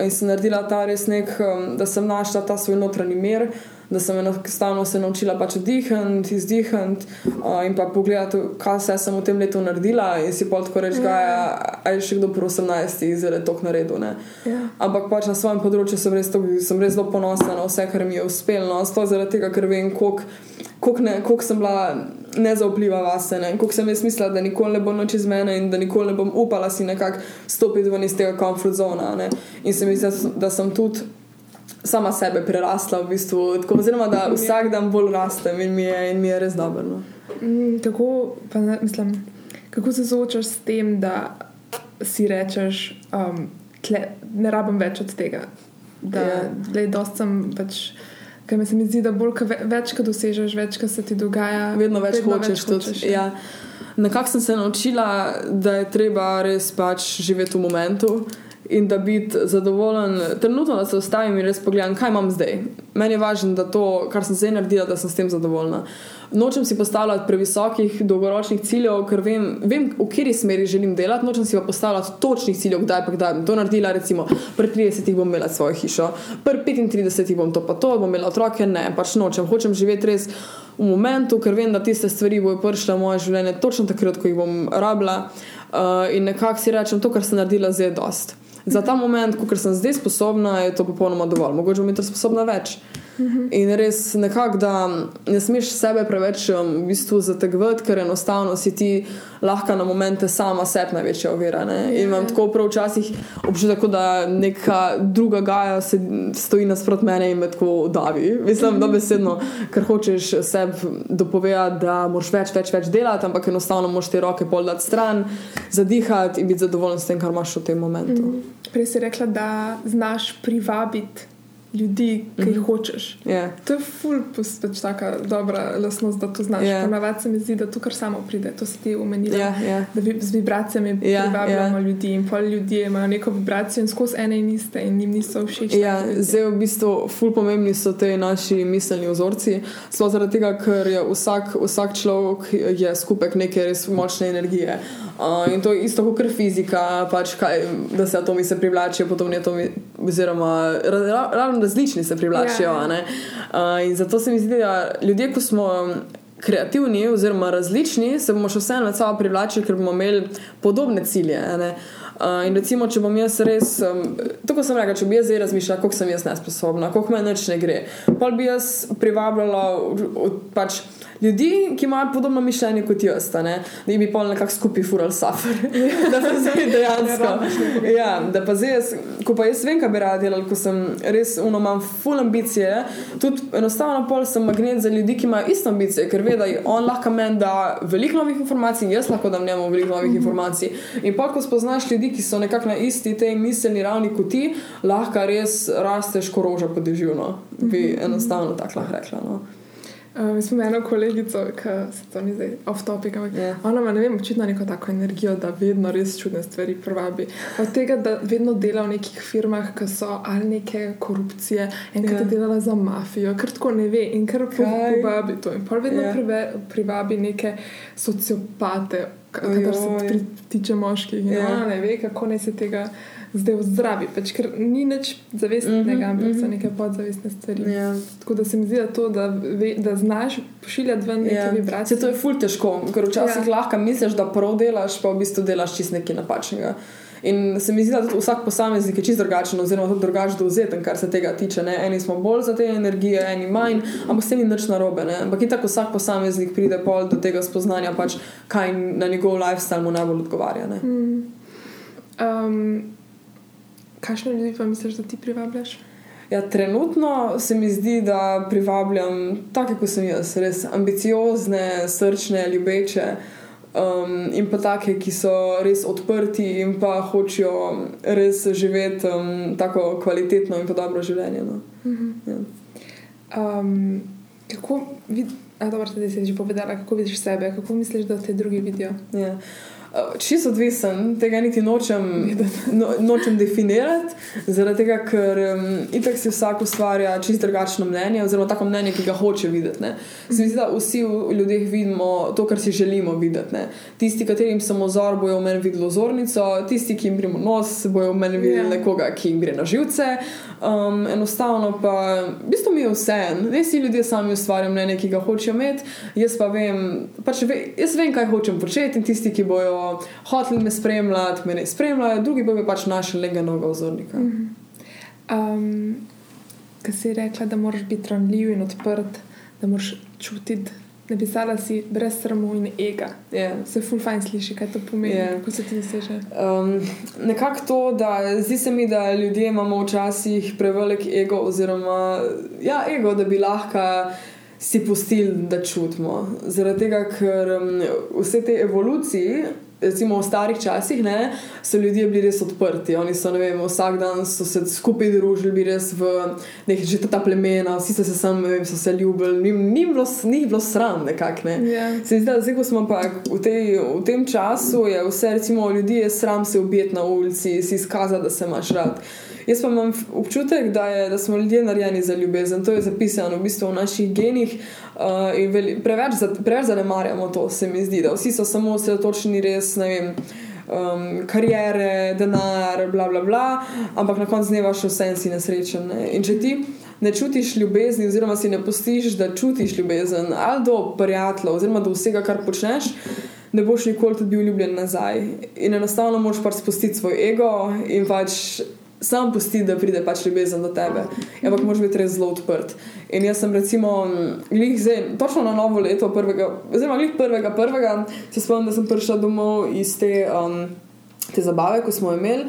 in sem naredila ta res nek, um, da sem našla ta svoj notranji mir. Da sem enostavno se naučila pač dihati, izdihati uh, in pa pogledati, kaj vse sem v tem letu naredila, in si pol tako reči, da je še kdo pri 18, zelo tok naredil. Ne? Ja. Ampak pač na svojem področju sem res, tako- sem res zelo ponosna na vse, kar mi je uspelo. No, Sploh zaradi tega, ker vem, koliko ne- koliko sem bila nezaupljiva vase, ne? koliko sem jaz mislila, da nikoli ne bo noč iz mene in da nikoli ne bom upala si nekako stopiti ven iz tega comfort zona. Ne? In se mi zdi, da sem- da sem tudi. Sama sebe prerasla, v bistvu, tako, oziroma da vsak dan bolj rastem in mi je, in mi je res dobro. No. Mm, Kako, pa ne, mislim, kako se soočaš s tem, da si rečeš, um, tle, ne rabim več od tega? Da Ja. yeah. dost sem pač. Ker mi se mi zdi, da bolj, ka ve, več, ko dosežeš, več, ko se ti dogaja, Vedno več vedno hočeš. več Tudi, ja. ja. Nekako sem se naučila, da je treba res pač živeti v momentu in da biti zadovoljen. Trenutno, da se ustavim in res pogledam, kaj imam zdaj. Meni je važno, da to, kar sem zdaj naredila, da sem s tem zadovoljna. Nočem si postavljati previsokih dolgoročnih ciljev, ker vem, vem v kateri smeri želim delati, nočem si pa postavljati točnih ciljev, kdaj pa kdaj bom to naredila. Recimo, pri 30 bom imela svojo hišo, pri 35 bom to pa to, bom imela otroke, ne, pač nočem, hočem živeti res v momentu, ker vem, da tiste stvari bodo prišle v moje življenje točno takrat, ko jih bom rabila. Uh, in nekako si rečem, to, kar sem naredila, zdaj je dost. Za ta moment, ko sem zdaj sposobna, je to popolnoma dovolj. Mogoče bom jutri sposobna več. In res nekako, da ne smeš sebe preveč um, v bistvu zategovati, ker enostavno si ti lahko na momente sama sebi največja ovira. Ne? In imam tako prav včasih občutek, da neka druga gaja se stoji nasprot mene in me tako davi. Mislim, da besedno, ker hočeš sebi dopovedati, da moraš več, več, več delati, ampak enostavno moraš te roke pol dati stran, zadihati in biti zadovoljen s tem, kar imaš v tem momentu. Prej si rekla, da znaš privabiti ljudi, ki jih hočeš. Yeah. To je ful, pač taka dobra lasnost, da to znaš. Ja. Yeah. Ponavadi se mi zdi, da to kar samo pride, to si ti omenila. Ja, ja. Da vi, z vibracijami Ja, privabljamo ja. ljudi in pol ljudje imajo neko vibracijo in skozi ene in iste in jim niso všeč. Ja, taki ljudje. zdaj v bistvu ful pomembni so te naši miselni vzorci. Sploh zaradi tega, ker je vsak, vsak človek je skupek neke res močne energije. Uh, in to je isto kot fizika, pač kaj, da se atomi se privlačijo, podobni atomi, oziroma ra- ra- ravno različni se privlačijo. Ja. a ne. Uh, in zato se mi zdi, da ljudje, ko smo kreativni oziroma različni, se bomo še vseeno med sabo privlačili, ker bomo imeli podobne cilje. Uh, in recimo, če bom jaz res, um, tako sem rekel, če bi jaz zdaj razmišljala, koliko sem jaz nesposobna, koliko me nič ne gre, pa bi jaz privabljala v- pač, ljudi, ki imajo podobno mišljenje kot jaz, da bi pol nekako skupaj fural suffer. da pa zdaj dejansko. ja, da pa zdaj jaz, ko pa jaz vem, kaj bi rad delal, ko sem res uno, imam full ambicije, tudi enostavno pol sem magnet za ljudi, ki imajo isto ambicije, ker ve, da on lahko meni da veliko novih informacij in jaz lahko dam njemu veliko novih mm -hmm. informacij. In pa, ko spoznaš ljudi, ki so nekako na isti tej miselni ravni kot ti, lahko res rasteš koroža po dežju. No. Bi enostavno tako lahko rekla. No. Mi smo imeli eno kolegico, ki se to ni zdaj off topic, ampak Ja. yeah. ona ima, ne vem, očitno neko tako energijo, da vedno res čudne stvari privabi. Od tega, da vedno dela v nekih firmah, ki so ali neke korupcije, enkrat Ja. yeah. je delala za mafijo, ker tako ne ve in ker povabi to. In pa vedno Ja. yeah. prive, privabi neke sociopate, k- kadar se tiče moških. In Ja. ona ne ve, kako naj se tega zdaj ozdravi, pač, ker ni nič zavestnega, mm Mhm, -hmm, ampak mhm. so neke podzavestne stvari. Ja. Tako da se mi zdi, da, to, da, ve, da znaš pošiljati ven neke Ja. vibracije. Se to je ful težko, ker včasih Ja. ja. lahko misliš, da prav delaš, pa v bistvu delaš čist nekaj napačnega. In se mi zdi, da tudi vsak posameznik je čist drugačen, oziroma tudi drugačen dovzeten, kar se tega tiče. Ne? Eni smo bolj za te energije, eni manj, ampak s tem ni nič narobe. Ne? Ampak in tako vsak posameznik pride pol do tega spoznanja, pač, kaj na njegov lifestyle mu najbolj odgovarja. Mm. Um, Kakšne ljudi pa misliš, da ti privabljaš? Ja, trenutno se mi zdi, da privabljam take, kot sem jaz, res ambiciozne, srčne, ljubeče. Um, in pa take, ki so res odprti in pa hočejo res živeti um, tako kvalitetno in pa dobro življenje. No. Uh -huh. ja. um, kako vidiš, da si že povedala, kako vidiš sebe, kako misliš, da te drugi vidijo? Ja. Čisto odvisen, tega niti nočem, no, nočem definirati, zaradi tega, ker um, itak si vsak ustvarja čisto drugačno mnenje, oziroma tako mnenje, ki ga hoče videti. Ne. Se mi zdi, da vsi v ljudeh vidimo to, kar si želimo videti. Ne. Tisti, katerim sem ozor, bojo v meni videli ozornico, tisti, ki jim gremo nos, bojo v meni videli yeah. Ja. nekoga, ki jim gre na živce. Um, enostavno pa, v bistvu mi je vse en, res si ljudje sami ustvarjajo mnenje, ki ga hočejo imeti, jaz pa vem, pač ve, jaz vem, kaj hočem početi in tisti, ki bojo hoteli me spremljati, me ne spremljajo, drugi pa bi pač našli novega ozornika. Mm -hmm. um, Kaj si rekla, da moraš biti ranljiv in odprt, da moraš čutiti. Napisala si brez sramu in ega. Yeah. Ja. Se ful fajn sliši, kaj to pomeni. Yeah. Ja. Kako se ti zdi? Um, nekako to, da zdi se mi, da ljudje imamo včasih prevelik ego, oziroma ja, ego, da bi lahko si pustili, da čutimo. Zaradi tega, ker um, vse te evolucije recimo v starih časih, ne, so ljudje bili res odprti. Oni so, ne vem, vsak dan so se skupaj družili, bili res v nekih že ta plemena, vsi so se sami, vem, so se ljubili, ni, ni, bilo, ni bilo sram, nekako. Ne. Yeah. Ja. Se zdi, da smo pa v, tej, v tem času, je vse, recimo, ljudi je sram se ubiti na ulici, si izkazati, da se imaš rad. Jaz pa imam občutek, da, je, da smo ljudje narejeni za ljubezen. To je zapisano v, bistvu v naših genih. Uh, veli, preveč, preveč zanemarjamo to, se mi zdi, da vsi so samo osredotočeni res na um, karijere, denar, bla, bla, bla, ampak na koncu dneva še vse en si nesrečen. Ne? In če ti ne čutiš ljubezni, oziroma si ne postiš, da čutiš ljubezen ali do prijatelja, oziroma do vsega, kar počneš. Ne boš nikoli tudi bil ljubljen nazaj. In enostavno moraš pač spustiti svoj ego in pač sam pusti, da pride pač ljubezen do tebe. Ampak moraš biti res zelo odprt. In jaz sem recimo, zdaj, točno na novo leto, prvega, oziroma glih prvega, prvega, se spomnim, da sem prišla domov iz te, um, te zabave, ko smo imeli.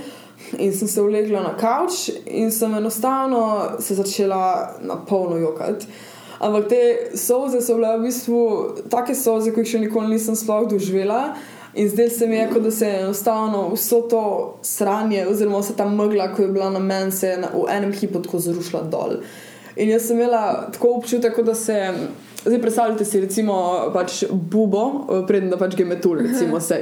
In sem se ulegla na kavč in sem enostavno se začela na polno jokati. Ampak te soze so bile v bistvu take soze, ki jih še nikoli nisem sploh doživela. In zdaj se mi je, da se je enostavno vso to sranje, oziroma vsa ta megla, ki je bila na meni, se je v enem hipu tako zrušila dol. In jaz sem imela tako občutek, da se je Zdaj, predstavljajte si, recimo, pač bubo, eh, predtem da pač gemetul, recimo, se,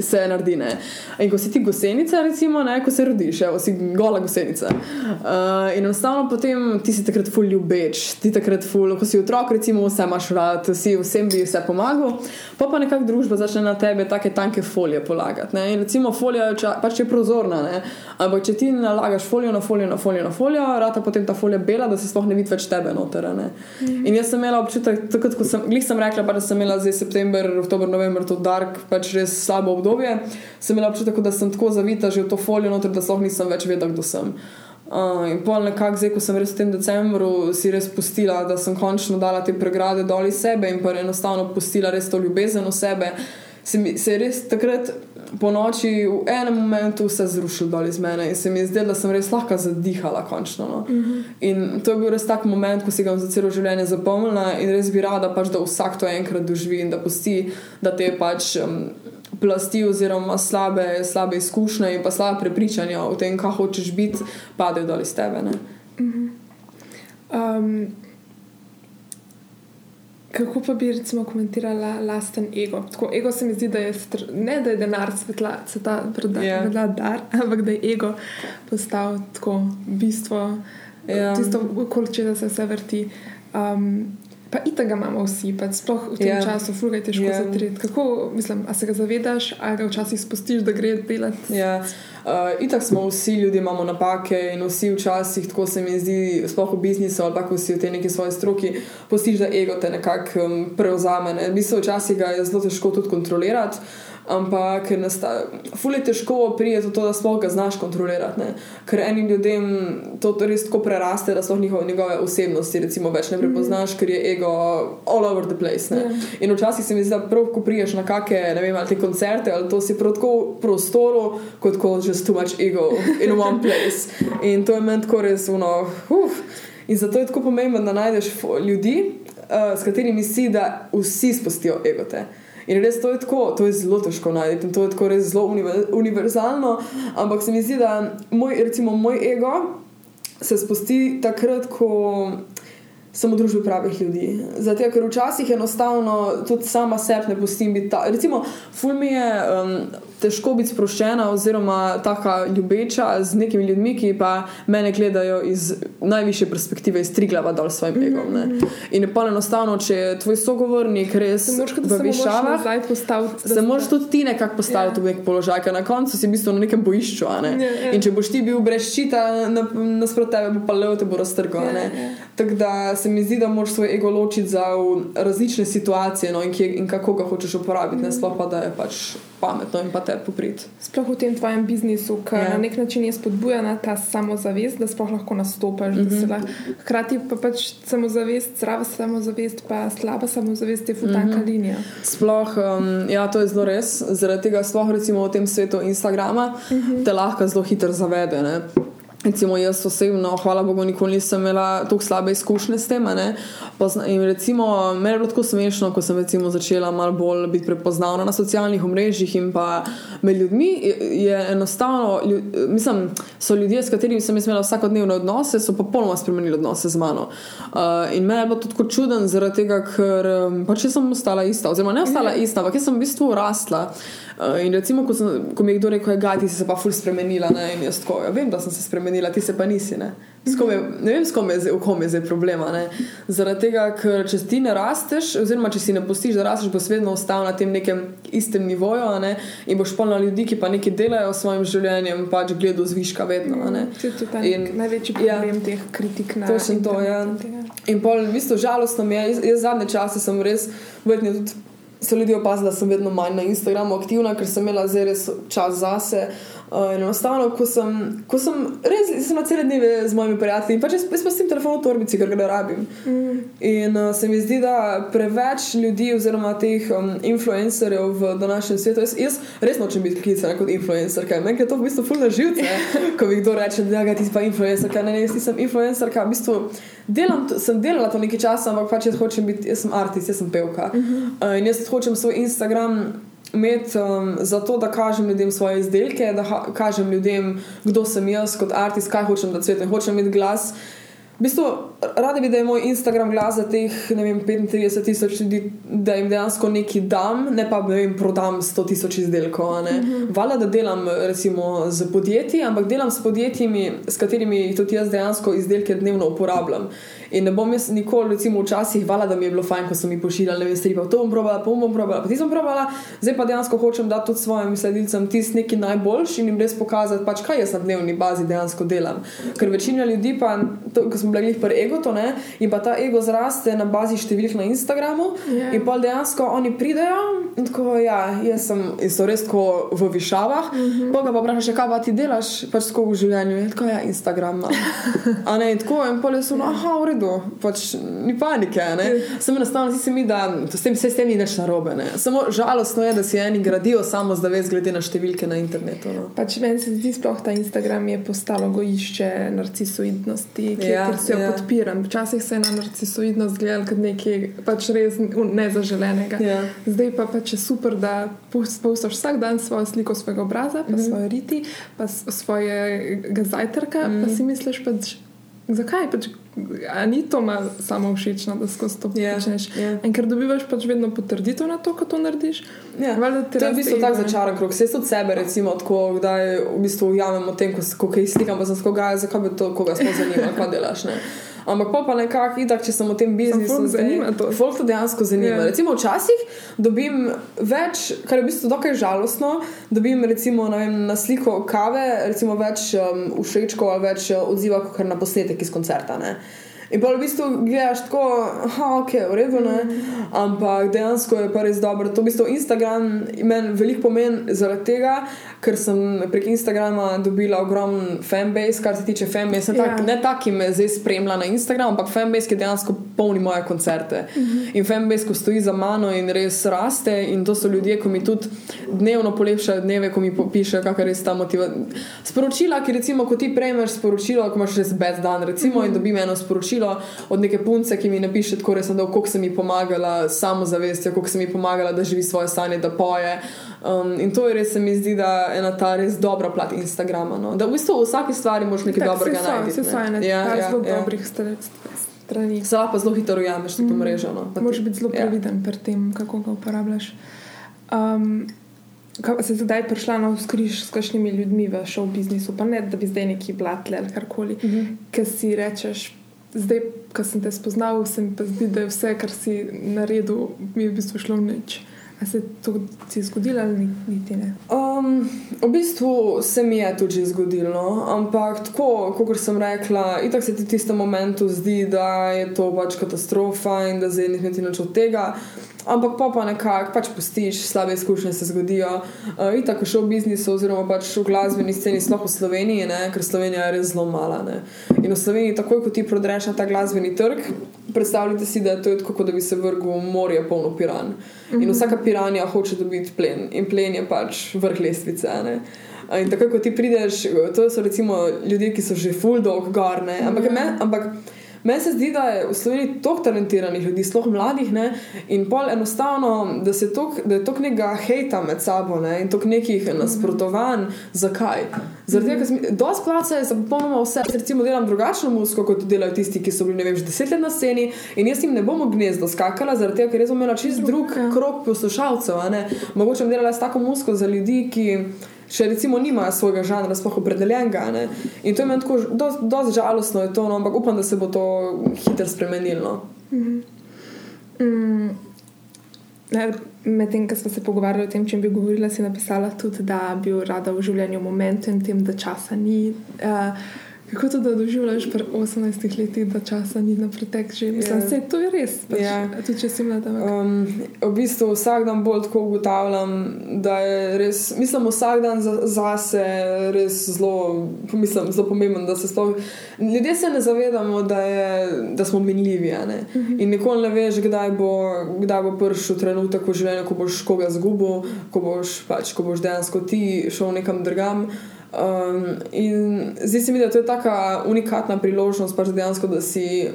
se naredi. Ne? In ko si ti gosenica, recimo, ne, ko se rodiš, evo, si gola gosenica. Uh, in enostavno potem ti si takrat ful ljubeč, ti takrat ful, ko si otrok, recimo, vse imaš rad, si vsem bi vse pomagal, pa pa nekako družba začne na tebe take tanke folije polagati. Ne? In recimo, folija je pač je prozorna, ne? ampak če ti nalagaš folijo na folijo na folijo na folijo, rata potem ta folija bela, da se sploh ne vidi več tebe noter. Mm. In jaz sem imela občutek, takrat, ko sem, sem rekla, pa, da sem imela zdaj september, oktober, november, to dark, pač res slabo obdobje, sem imela občutek, da sem tako zavita že v to folijo, noter, da sploh nisem več vedela, kdo sem. Uh, in pol nekako zdaj, ko sem res v tem decembru si res pustila, da sem končno dala te pregrade dol iz sebe in pa enostavno pustila res to ljubezen v sebe, se, mi, se je res takrat po noči v enem momentu vse zrušil dol iz mene in se mi je zdelo, da sem res lahko zadihala. Končno, no. uh mhm. -huh. In to je bil res tak moment, ko si ga za celo življenje zapomnila in res bi rada, pač, da vsak to enkrat doživi in da pusti, da te pač. Um, Plasti, oziroma slabe, slabe izkušnje, in pa slabe prepričanja o tem, kaj hočeš biti, padejo dol iz tebe. Uh -huh. um, Kako pa bi recimo komentirala lasten ego? Tako, ego se mi zdi, da je str... ne da je denar svetla, sveta, predala ja. yeah. dar, ampak da je ego postal tako bistvo, yeah. Ja. tisto, okoli česa se vse vrti. Um, pa in tega imamo vsi, pa sploh v tem yeah. Ja. času, fulgaj težko yeah. zatreti. Kako, mislim, a se ga zavedaš, a ga včasih spustiš, da gre delati? Yeah. Uh, itak smo vsi ljudje, imamo napake in vsi včasih, tako se mi zdi, sploh v biznisu ali pa vsi v tej neki svoji stroki, postiž, da ego te nekako um, prevzame. Ne? Mislim, včasih ga je zelo težko tudi kontrolirati ampak fulje težko prije do tega, da sploh ga znaš kontrolirati. Ne? Ker enim ljudem to res tako preraste, da sploh njihove, njegove osebnosti recimo, več ne prepoznaš, ker je ego all over the place. Yeah. Ja. In včasih se mi zdi, da prav, ko priješ na kakšne, ne vem, ali te koncerte, ali to si prav tako v prostoru, kot ko just too much ego in one place. In to je meni tako res uno. Uf. In zato je tako pomembno, da najdeš ljudi, uh, s katerimi si, da vsi spustijo ego te. In res to je tako, to je zelo težko najti in to je tako res zelo univerzalno. Ampak se mi zdi, da moj, recimo, moj ego se spusti takrat, ko sem v družbi pravih ljudi. Zato, ker včasih enostavno tudi sama sebe ne pustim biti ta. Recimo, ful mi je. Um, težko biti sproščena, oziroma tako ljubeča z nekimi ljudmi, ki pa mene gledajo iz najvišje perspektive, iz tri glava dol s svojim mm -hmm. egom. In je pa enostavno, če je tvoj sogovornik res v višavah, se moraš tudi ti nekako postaviti yeah. Ja. v nek položaj, ker na koncu si v bistvu na nekem bojišču. Ne. Yeah, ja, yeah. Ja. In če boš ti bil brez ščita, nasprot tebe bo pa levo te bo raztrgal. Yeah, yeah. Tako da se mi zdi, da moraš svoj ego ločiti za različne situacije no, in, kje, in kako ga hočeš uporabiti, mm -hmm. ne sploh pa da je pač pametno in pa te popriti. Sploh v tem tvojem biznisu, ki yeah. Ja. na nek način je spodbujena ta samozavest, da sploh lahko nastopiš. Mm -hmm. Hkrati pa pač samozavest, zdrava samozavest, pa slaba samozavest je futanka mm -hmm. linija. Sploh, um, ja, to je zelo res. Zaradi tega, sploh recimo v tem svetu Instagrama, mm -hmm. te lahko zelo hitro zavede. Ne? Recimo, jaz osebno, hvala Bogu, nikoli nisem imela tako slabe izkušnje s tem. In recimo, meni je bilo tako smešno, ko sem recimo, začela malo bolj biti prepoznavna na socialnih omrežjih in pa med ljudmi. Je enostavno, mislim, so ljudje, s katerimi sem imela vsakodnevne odnose, so popolnoma spremenili odnose z mano. Uh, in meni je bilo to tako čuden, zaradi tega, ker pač sem ostala ista, oziroma ne ostala ista, ampak jaz sem v bistvu rasla. Uh, in recimo, ko, sem, ko mi je kdo rekel, da si se pa ful spremenila, ne? in jaz tako, ja, vem, da sem se spremenila, ti se pa nisi. Ne, je, ne vem, s kom je, kom je zdaj problema. Ne? Zaradi tega, ker če ti ne rasteš, oziroma če si ne pustiš, da rasteš, boš vedno ostal na tem nekem istem nivoju ne? in boš polno ljudi, ki pa nekaj delajo s svojim življenjem, pač gledajo zviška vedno. In, največji ja. problem ja, teh kritik na to. To, ja. In pol, v bistvu, žalostno mi je, jaz, jaz zadnje čase sem res, verjetno tudi so ljudje opazili, da sem vedno manj na Instagramu aktivna, ker sem imela zdaj res čas zase. Uh, enostavno, ko sem, ko sem res sem na cele dneve z mojimi prijatelji in pač jaz pa s tem telefonom v torbici, ker ga ne rabim. Mm. In uh, se mi zdi, da preveč ljudi, oziroma teh um, influencerjev v današnjem svetu, jaz, jaz res nočem biti klicana kot influencer, ker meni je to v bistvu fulno živce, ko mi kdo reče, da ja, ti si pa influencer, ker ne, ne, jaz nisem influencer, ker v bistvu delam, sem delala to nekaj časa, ampak pač jaz hočem biti, jaz sem artist, jaz sem pevka. Mm -hmm. uh, in jaz hočem svoj Instagram imeti um, zato, da kažem ljudem svoje izdelke, da kažem ljudem, kdo sem jaz kot artist, kaj hočem, da cvetim, hočem imeti glas. V bistvu, radi bi, da je moj Instagram glas za teh vem, 35 tisoč ljudi, da jim dejansko nekaj dam, ne pa da jim prodam 100 tisoč izdelkov. Mm -hmm. Vala, da delam recimo z podjetji, ampak delam s podjetji, s katerimi tudi jaz dejansko izdelke dnevno uporabljam. In ne bom jaz nikoli, recimo, včasih hvala, da mi je bilo fajn, ko so mi pošiljali, ne vem, stvari, pa to bom probala, pa bom probala, pa ti sem probala, zdaj pa dejansko hočem dati tudi svojim sledilcem tisti neki najboljši in jim res pokazati, pač, kaj jaz na dnevni bazi dejansko delam. Ker večina ljudi pa, to, ko smo bili pri ego, to ne, in pa ta ego zraste na bazi številk na Instagramu yeah. Ja. in pa dejansko oni pridejo in tako, ja, jaz sem, in so res tako v višavah, mm -hmm. pa ga pa vprašaš, kaj pa ti delaš, pač tako v življenju, in tako, ja, Instagram. A ne, in tako, in pa je so, aha, v redu redu, pač ni panike. Samo enostavno si mi, da s tem, s tem ni nič narobe. Ne? Samo žalostno je, da si eni gradijo samo zdaj, glede na številke na internetu. No? Pač meni se zdi, sploh ta Instagram je postalo gojišče narcisoidnosti, ki ja, se jo ja. podpiram. Včasih se je na narcisoidnost gledal kot nekaj pač res nezaželenega. Ja. Zdaj pa pač je super, da postaš vsak dan svojo sliko svojega obraza, pa mm -hmm. svoje riti, pa svojega zajtrka, mm -hmm. pa mhm. si misliš pač. Zakaj? Pač, ni to samo všečno, da skozi to yeah, ja, počneš. Yeah. Ja. Ker dobivaš pač vedno potrditev na to, ko to narediš. Yeah. Ja. To je v bistvu tako začaran krug. Vse od sebe, recimo, tako, da v bistvu ujamemo tem, ko, ko kaj slikam, pa sem skoga, zakaj bi to koga sploh zanimalo, kaj delaš. Ne? Ampak pa, pa nekako, itak, če sem v tem biznisu, folk zanima to. Folk to dejansko zanima. Ja. Recimo včasih dobim več, kar je v bistvu dokaj žalostno, dobim recimo vem, na sliko kave, recimo več um, všečkov ali več uh, odziva, kot na posnetek iz koncerta. Ne? In pa v bistvu gledaš tako, da je v redu, ne? ampak dejansko je pa res dobro. To v bistvu Instagram meni veliko pomeni zaradi tega, ker sem prek Instagrama dobila ogromen fanbase, kar se tiče fanbase. Ja. Tak, ne tak, ki me zdaj spremlja na Instagramu, ampak fanbase, ki dejansko polni moje koncerte. In fanbase, ko stoji za mano in res raste, in to so ljudje, ko mi tudi dnevno polepšajo dneve, ko mi pišejo, kakor res ta motivacija. Sporočila, ki recimo, ko ti prejmeš sporočilo, ko imaš res bed dan, recimo, in dobim eno sporočilo od neke punce, ki mi napiše, tako res, da koliko sem ji pomagala samozavestjo, koliko sem ji pomagala, da živi svoje stanje, da poje. Um, in to je res, se mi zdi, da je ena ta res dobra plat Instagrama. No? Da v bistvu v vsaki stvari moš nekaj dobrega najti. Vse so ene Ja, ja, zelo ja. dobrih strani. Se lahko zelo hitro ujameš to mrežo. No? Moraš biti zelo ja. previden pri tem, kako ga uporabljaš. Um, Kaj se zdaj prišla na vzkriž s kakšnimi ljudmi v šov biznisu, pa ne da bi zdaj neki blatli ali karkoli, uh Mhm. -huh. ker si rečeš, zdaj, ko sem te spoznal, se mi pa zdi, da je vse, kar si naredil, mi je v bistvu šlo v nič. A se to ti je zgodilo ali ni- niti ne? Um, v bistvu se mi je tudi zgodilo, ampak tako, kot sem rekla, itak se ti v tistem momentu zdi, da je to pač katastrofa in da zdaj ni niti nič od tega. Ampak pa pa nekako pač pustiš, slabe izkušnje se zgodijo. Uh, itak v šovu biznisu, oziroma pač v glasbeni sceni, sploh v Sloveniji, ne, ker Slovenija je res zelo mala. Ne. In v Sloveniji, takoj ko ti prodreš na ta glasbeni trg, predstavljate si, da je to je tako, kot da bi se vrgel v morje polno piran. In vsaka piranja hoče dobiti plen, in plen je pač vrh lestvice. a Ne? In takoj, ko ti prideš, to so recimo ljudje, ki so že full dog gor, ne? ampak, Ja. me, ampak meni se zdi, da je v Sloveniji toliko talentiranih ljudi, sploh mladih, ne? in pol enostavno, da, se tok, da je toliko nekega hejta med sabo ne? in toliko nekih nasprotovanj. Zakaj? Zaradi tega, ker sem- dosti placa je za popolnoma vse. Jaz Recimo delam drugačno muziko, kot delajo tisti, ki so bili ne vem, že deset let na sceni in jaz jim ne bom gnezdo skakala, zaradi tega, ker jaz bom imela čist drug ja. krok poslušalcev. Mogoče bom delala s tako muziko za ljudi, ki še recimo nimajo svojega žanra, sploh opredeljenega. ne. In to je meni tako, dosti dost žalostno je to, no, ampak upam, da se bo to hitro spremenilo. Mm, ne, Medtem, ko smo se pogovarjali o tem, če bi govorila, si napisala tudi, da bi rada v življenju momentu in tem, da časa ni. Uh, kako to, da doživljaš pri 18 letih, da časa ni na pretek že? Mislim, Ja. yeah. to je res. Pač, Ja. yeah. Tudi če si mlada. Um, v bistvu vsak dan bolj tako ugotavljam, da je res, mislim, vsak dan za, zase res zelo, mislim, zelo pomemben. da se Sploh, ljudje se ne zavedamo, da, je, da smo minljivi. ne. In nikoli ne veš, kdaj bo, kdaj bo prišel trenutek v življenju, ko boš koga zgubil, ko boš, pač, ko boš dejansko ti šel nekam drugam. Um, in zdi se mi, da to je tako unikatna priložnost, pač dejansko, da si,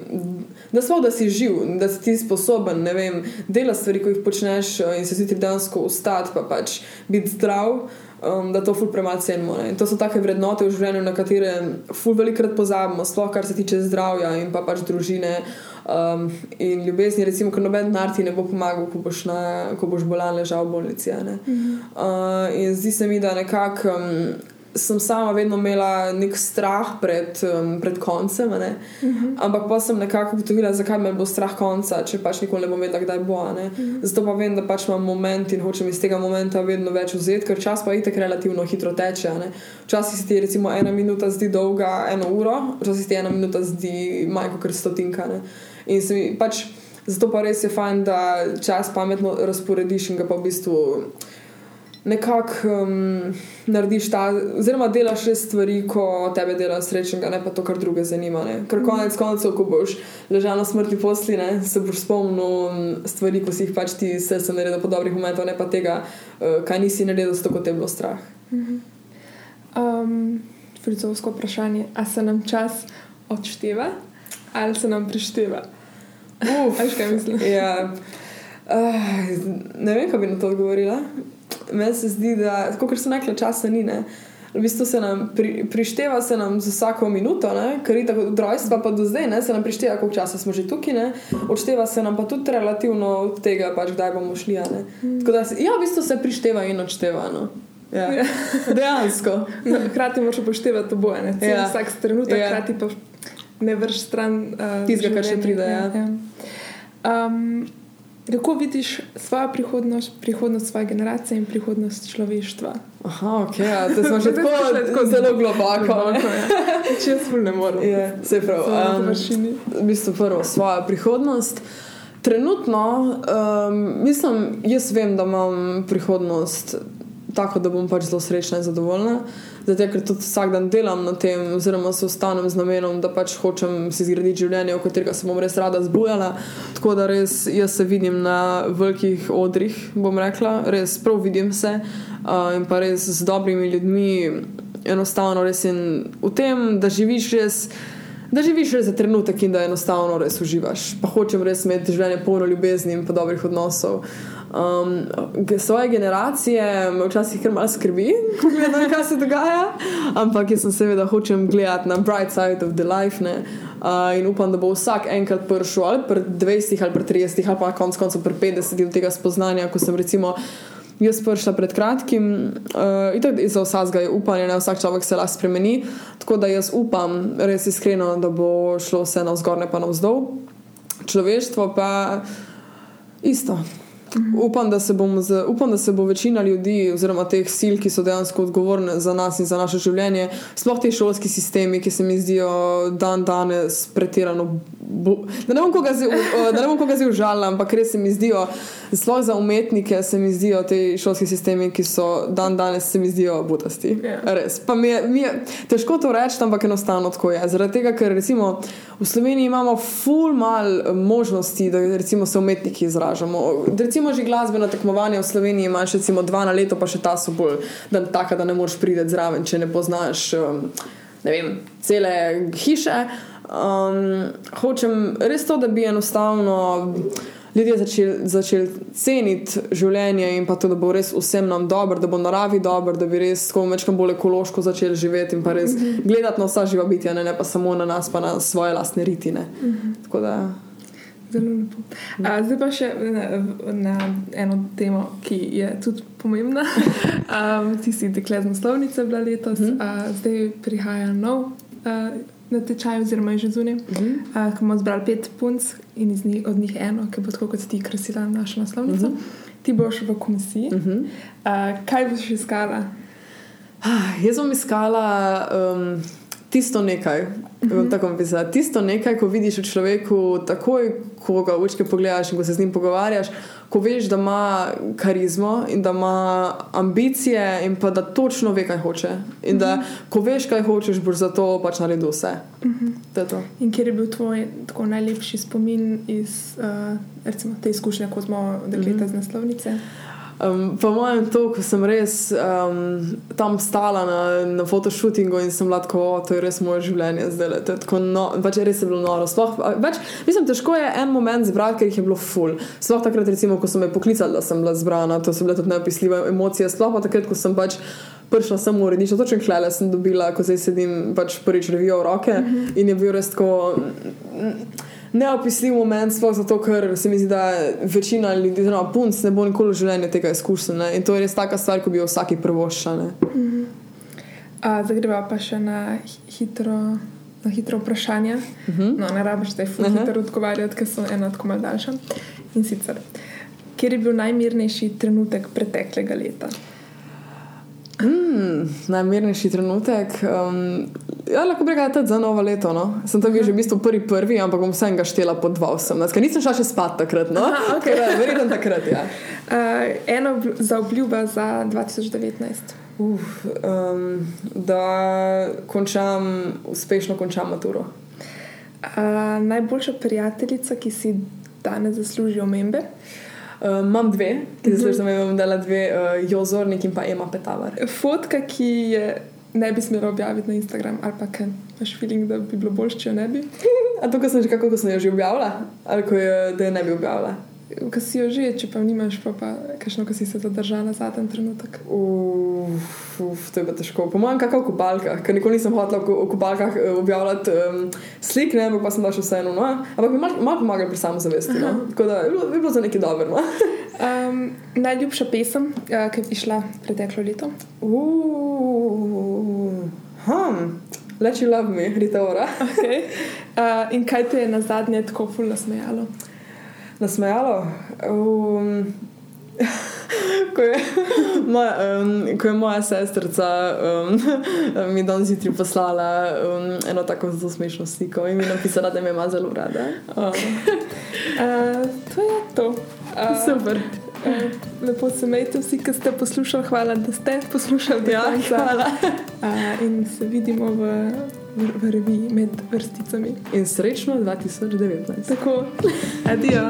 da, sploh, da si živ, da si ti sposoben ne vem, delati stvari, ko jih počneš, uh, in se zjutraj dejansko ustati, pa pač biti zdrav. Um, da to ful premalo cenimo. ne. In to so take vrednote v življenju, na katere ful velikrat pozabimo, sploh kar se tiče zdravja in pa pač družine um, in ljubezni. Recimo, ker noben denar ti ne bo pomagal, ko boš, na, ko boš bolan ležal v bolnici. ne. Uh, in zdi se mi, da nekako. Um, Sem sama vedno imela nek strah pred, um, pred koncem, a ne? ampak pa sem nekako ugotovila, zakaj me bo strah konca, če pač nikoli ne bom vedela, kdaj bo. a ne. Zato pa vem, da pač imam moment in hočem iz tega momenta vedno več vzeti, ker čas pa itek relativno hitro teče. Včasih se ti recimo ena minuta zdi dolga, eno uro, včasih se ti ena minuta zdi majko, ker stotinka. ne. In se mi pač. Zato pa res je fajn, da čas pametno razporediš in ga pa v bistvu nekako um, narediš ta, oziroma delaš res stvari, ko tebe dela srečnega, ne pa to, kar druge zanima. Ne. Ker konec koncev, ko boš ležal na smrtni posli, ne, se boš spomnil stvari, ko si jih pač ti se sem naredil po dobrih momentih, ne pa tega, uh, kaj nisi naredil, zato te je bilo strah. Um, filozofsko vprašanje, a se nam čas odšteva ali se nam prišteva? Uf, Veš, kaj mislim? ja. uh, ne vem, kaj bi na to odgovorila. Meni se zdi, da, kot sem rekla, časa ni. Ne? V bistvu se nam pri, prišteva se nam za vsako minuto, ne? ker je tako od rojstva pa do zdaj, ne? se nam prišteva, koliko časa smo že tukaj, ne? odšteva se nam pa tudi relativno od tega, pač, kdaj bomo šli. ne. Tako Da, se- ja, v bistvu se prišteva in odšteva. No? Ja. Ja. Dejansko. No, Hkrati moraš upoštevati oboje, ne? Ja. vsak trenutek, Ja. hkrati pa ne vrš stran uh, Tistega, kar še pride, ja. ja. Um, kako vidiš svojo prihodnost, prihodnost svoje generacije in prihodnost človeštva? Aha, ok, ja, to smo že tako, smo tako zelo globoko. Globoko, ja. Če ful ne morem. Je, se prav. Samo na Um, v bistvu prvo svojo prihodnost. Trenutno, um, mislim, jaz vem, da imam prihodnost tako, da bom pač zelo srečna in zadovoljna. Zato, ker tudi vsak dan delam na tem, oziroma se ostanem z namenom, da pač hočem si zgraditi življenje, v katerega se bom res rada zbujala. Tako da res jaz se vidim na velikih odrih, bom rekla, res prav vidim se uh, in pa res z dobrimi ljudmi, enostavno res in v tem, da živiš res. Da živiš res za trenutek in da enostavno res uživaš. Pa hočem res imeti življenje polno ljubezni in dobrih odnosov. Um, svoje generacije me včasih kar malo skrbi, gledam, kaj se dogaja, ampak jaz sem seveda hočem gledati na bright side of the life. Ne? Uh, in upam, da bo vsak enkrat prišel ali pri 20 ali pri 30 ali pa konec koncev pri 50 do tega spoznanja, ko sem recimo. Jaz prišla pred kratkim uh, in tako za vsakega je upanje, da vsak človek se lahko spremeni. Tako da jaz upam, res iskreno, da bo šlo vse navzgor, ne pa navzdol. Človeštvo pa isto. Upam da, z, upam, da se bo večina ljudi, oziroma teh sil, ki so dejansko odgovorne za nas in za naše življenje, sploh ti šolski sistemi, ki se mi zdijo dan danes pretirano. Bu, da ne bom koga zdaj užalila, ampak res se mi zdijo, sploh za umetnike, se mi zdijo ti šolski sistemi, ki so dan danes, se mi zdijo butasti. Ja. Res. Pa mi je, mi je težko to reči, ampak enostavno tako je. Zaradi tega, ker recimo v Sloveniji imamo ful mal možnosti, da recimo se umetniki izražamo. Recimo že glasbeno tekmovanje v Sloveniji imaš recimo dva na leto, pa še ta so bolj da, taka, da ne moreš priti zraven, če ne poznaš um, ne vem, cele hiše. Um, hočem res to, da bi enostavno ljudje začeli začel ceniti življenje in pa to, da bo res vsem nam dobro, da bo naravi dobro, da bi res tako večkrat bolj ekološko začeli živeti in pa res gledati na vsa živa bitja, ne, ne pa samo na nas, pa na svoje lastne ritine. Tako da. Zelo lepo. A, zdaj pa še na, na eno temo, ki je tudi pomembna. Um, ti si dekle z naslovnice bila letos, uh -huh. a, zdaj prihaja nov a, natečaj, oziroma je že zunaj, uh -huh. a, ki bomo zbrali pet punc in njih, od njih eno, ki bo tako kot ti krasila našo naslovnico. Uh -huh. Ti boš v komisiji. Uh -huh. a, kaj boš iskala? Ah, Jaz bom iskala um, tisto nekaj, uh -huh. tako bi pisala, tisto nekaj, ko vidiš v človeku, takoj, ko ga učke pogledaš in ko se z njim pogovarjaš, ko veš, da ima karizmo in da ima ambicije in pa da točno ve, kaj hoče. In da ko veš, kaj hočeš, boš za to pač naredil vse. Uh -huh. To. In kje je bil tvoj tako najlepši spomin iz uh, recimo, te izkušnje, ko smo dekleta mm -hmm. z naslovnice? Um, po mojem, to, ko sem res um, tam stala na, na fotoshootingu in sem bila tako, "O, to je res moje življenje, zdaj le. To je tako, no, pač res je bilo noro. Sploh, več, mislim, težko je en moment zbrati, ker jih je bilo full. Sploh takrat, recimo, ko so me poklicali, da sem bila zbrana, to so bile tudi neopisljive emocije. Sploh pa takrat, ko sem pač. Prišla sem v uredništvo, točno klele sem dobila, ko zdaj sedim pač prvič revijo v roke mm -hmm. in je bil res tako neopisljiv moment, sploh zato, ker se mi zdi, da večina ljudi, zelo punc, ne bo nikoli v življenju tega izkušnja. In to je res taka stvar, ko bi jo vsaki prvoščala. A, Zdaj greva pa še na hi- hitro, na hitro vprašanje. Uh Mhm. -huh. No, ne rabiš zdaj ful Aha. hitro odgovarjati, ker so ena tako malce daljša. In sicer, kjer je bil najmirnejši trenutek preteklega leta? Mm, najmirnejši trenutek. Um, ja, lahko bi rekel, da je za novo leto. No. Sem to bil že v bistvu prvi, prvi, ampak bom vsem ga štela po 2,18, ker nisem šla še spat takrat. No. Aha, okej. Tako da, Verjetno takrat, ja. Uh, eno obl- za obljuba za 2019. Uf, um, da končam, uspešno končam maturo. Uh, najboljša prijateljica, ki si danes zasluži omembe. Um, imam dve, ki zdaj sem jim dala dve, uh, Jozornik in pa Ema Petavar. Fotka, ki je ne bi smela objaviti na Instagram, ali pa kaj imaš feeling, da bi bilo boljše, če jo ne bi. A to, ko sem že kako ko sem jo že objavila, ali ko je, da je ne bi objavila. Ko si jo že, če pa nimaš, pa pa kakšno, ko si se zadržala zadnji trenutek. Uf, uf, to je pa težko. Po mojem, kakor v kopalkah, ker nikoli nisem hotela v ko- v kopalkah eh, objavljati um, slik, ne, ampak pa sem daš vseeno. No? Ampak mi malo mal pomaga pri samozavesti. No? Tako da je bilo, je bilo za nekaj dobro. No? Um, najljubša pesem, uh, ki je išla preteklo leto. Uh, hm, Let you love me, Rita Ora. Okay. Uh, in kaj te je na zadnje tako ful nasmejalo? Nasmejalo? Um, ko, je moja, um, ko je moja sestrica um, mi danes zjutraj poslala um, eno tako zelo smešno sliko in mi napisala, da me ima zelo rada. Uh, uh, to je to. Uh, Super. Uh, lepo se imejte vsi, ki ste poslušali. Hvala, da ste poslušali. Ja, hvala. Uh, in se vidimo v, v reviji med vrsticami. In srečno 2019. Tako, adijo.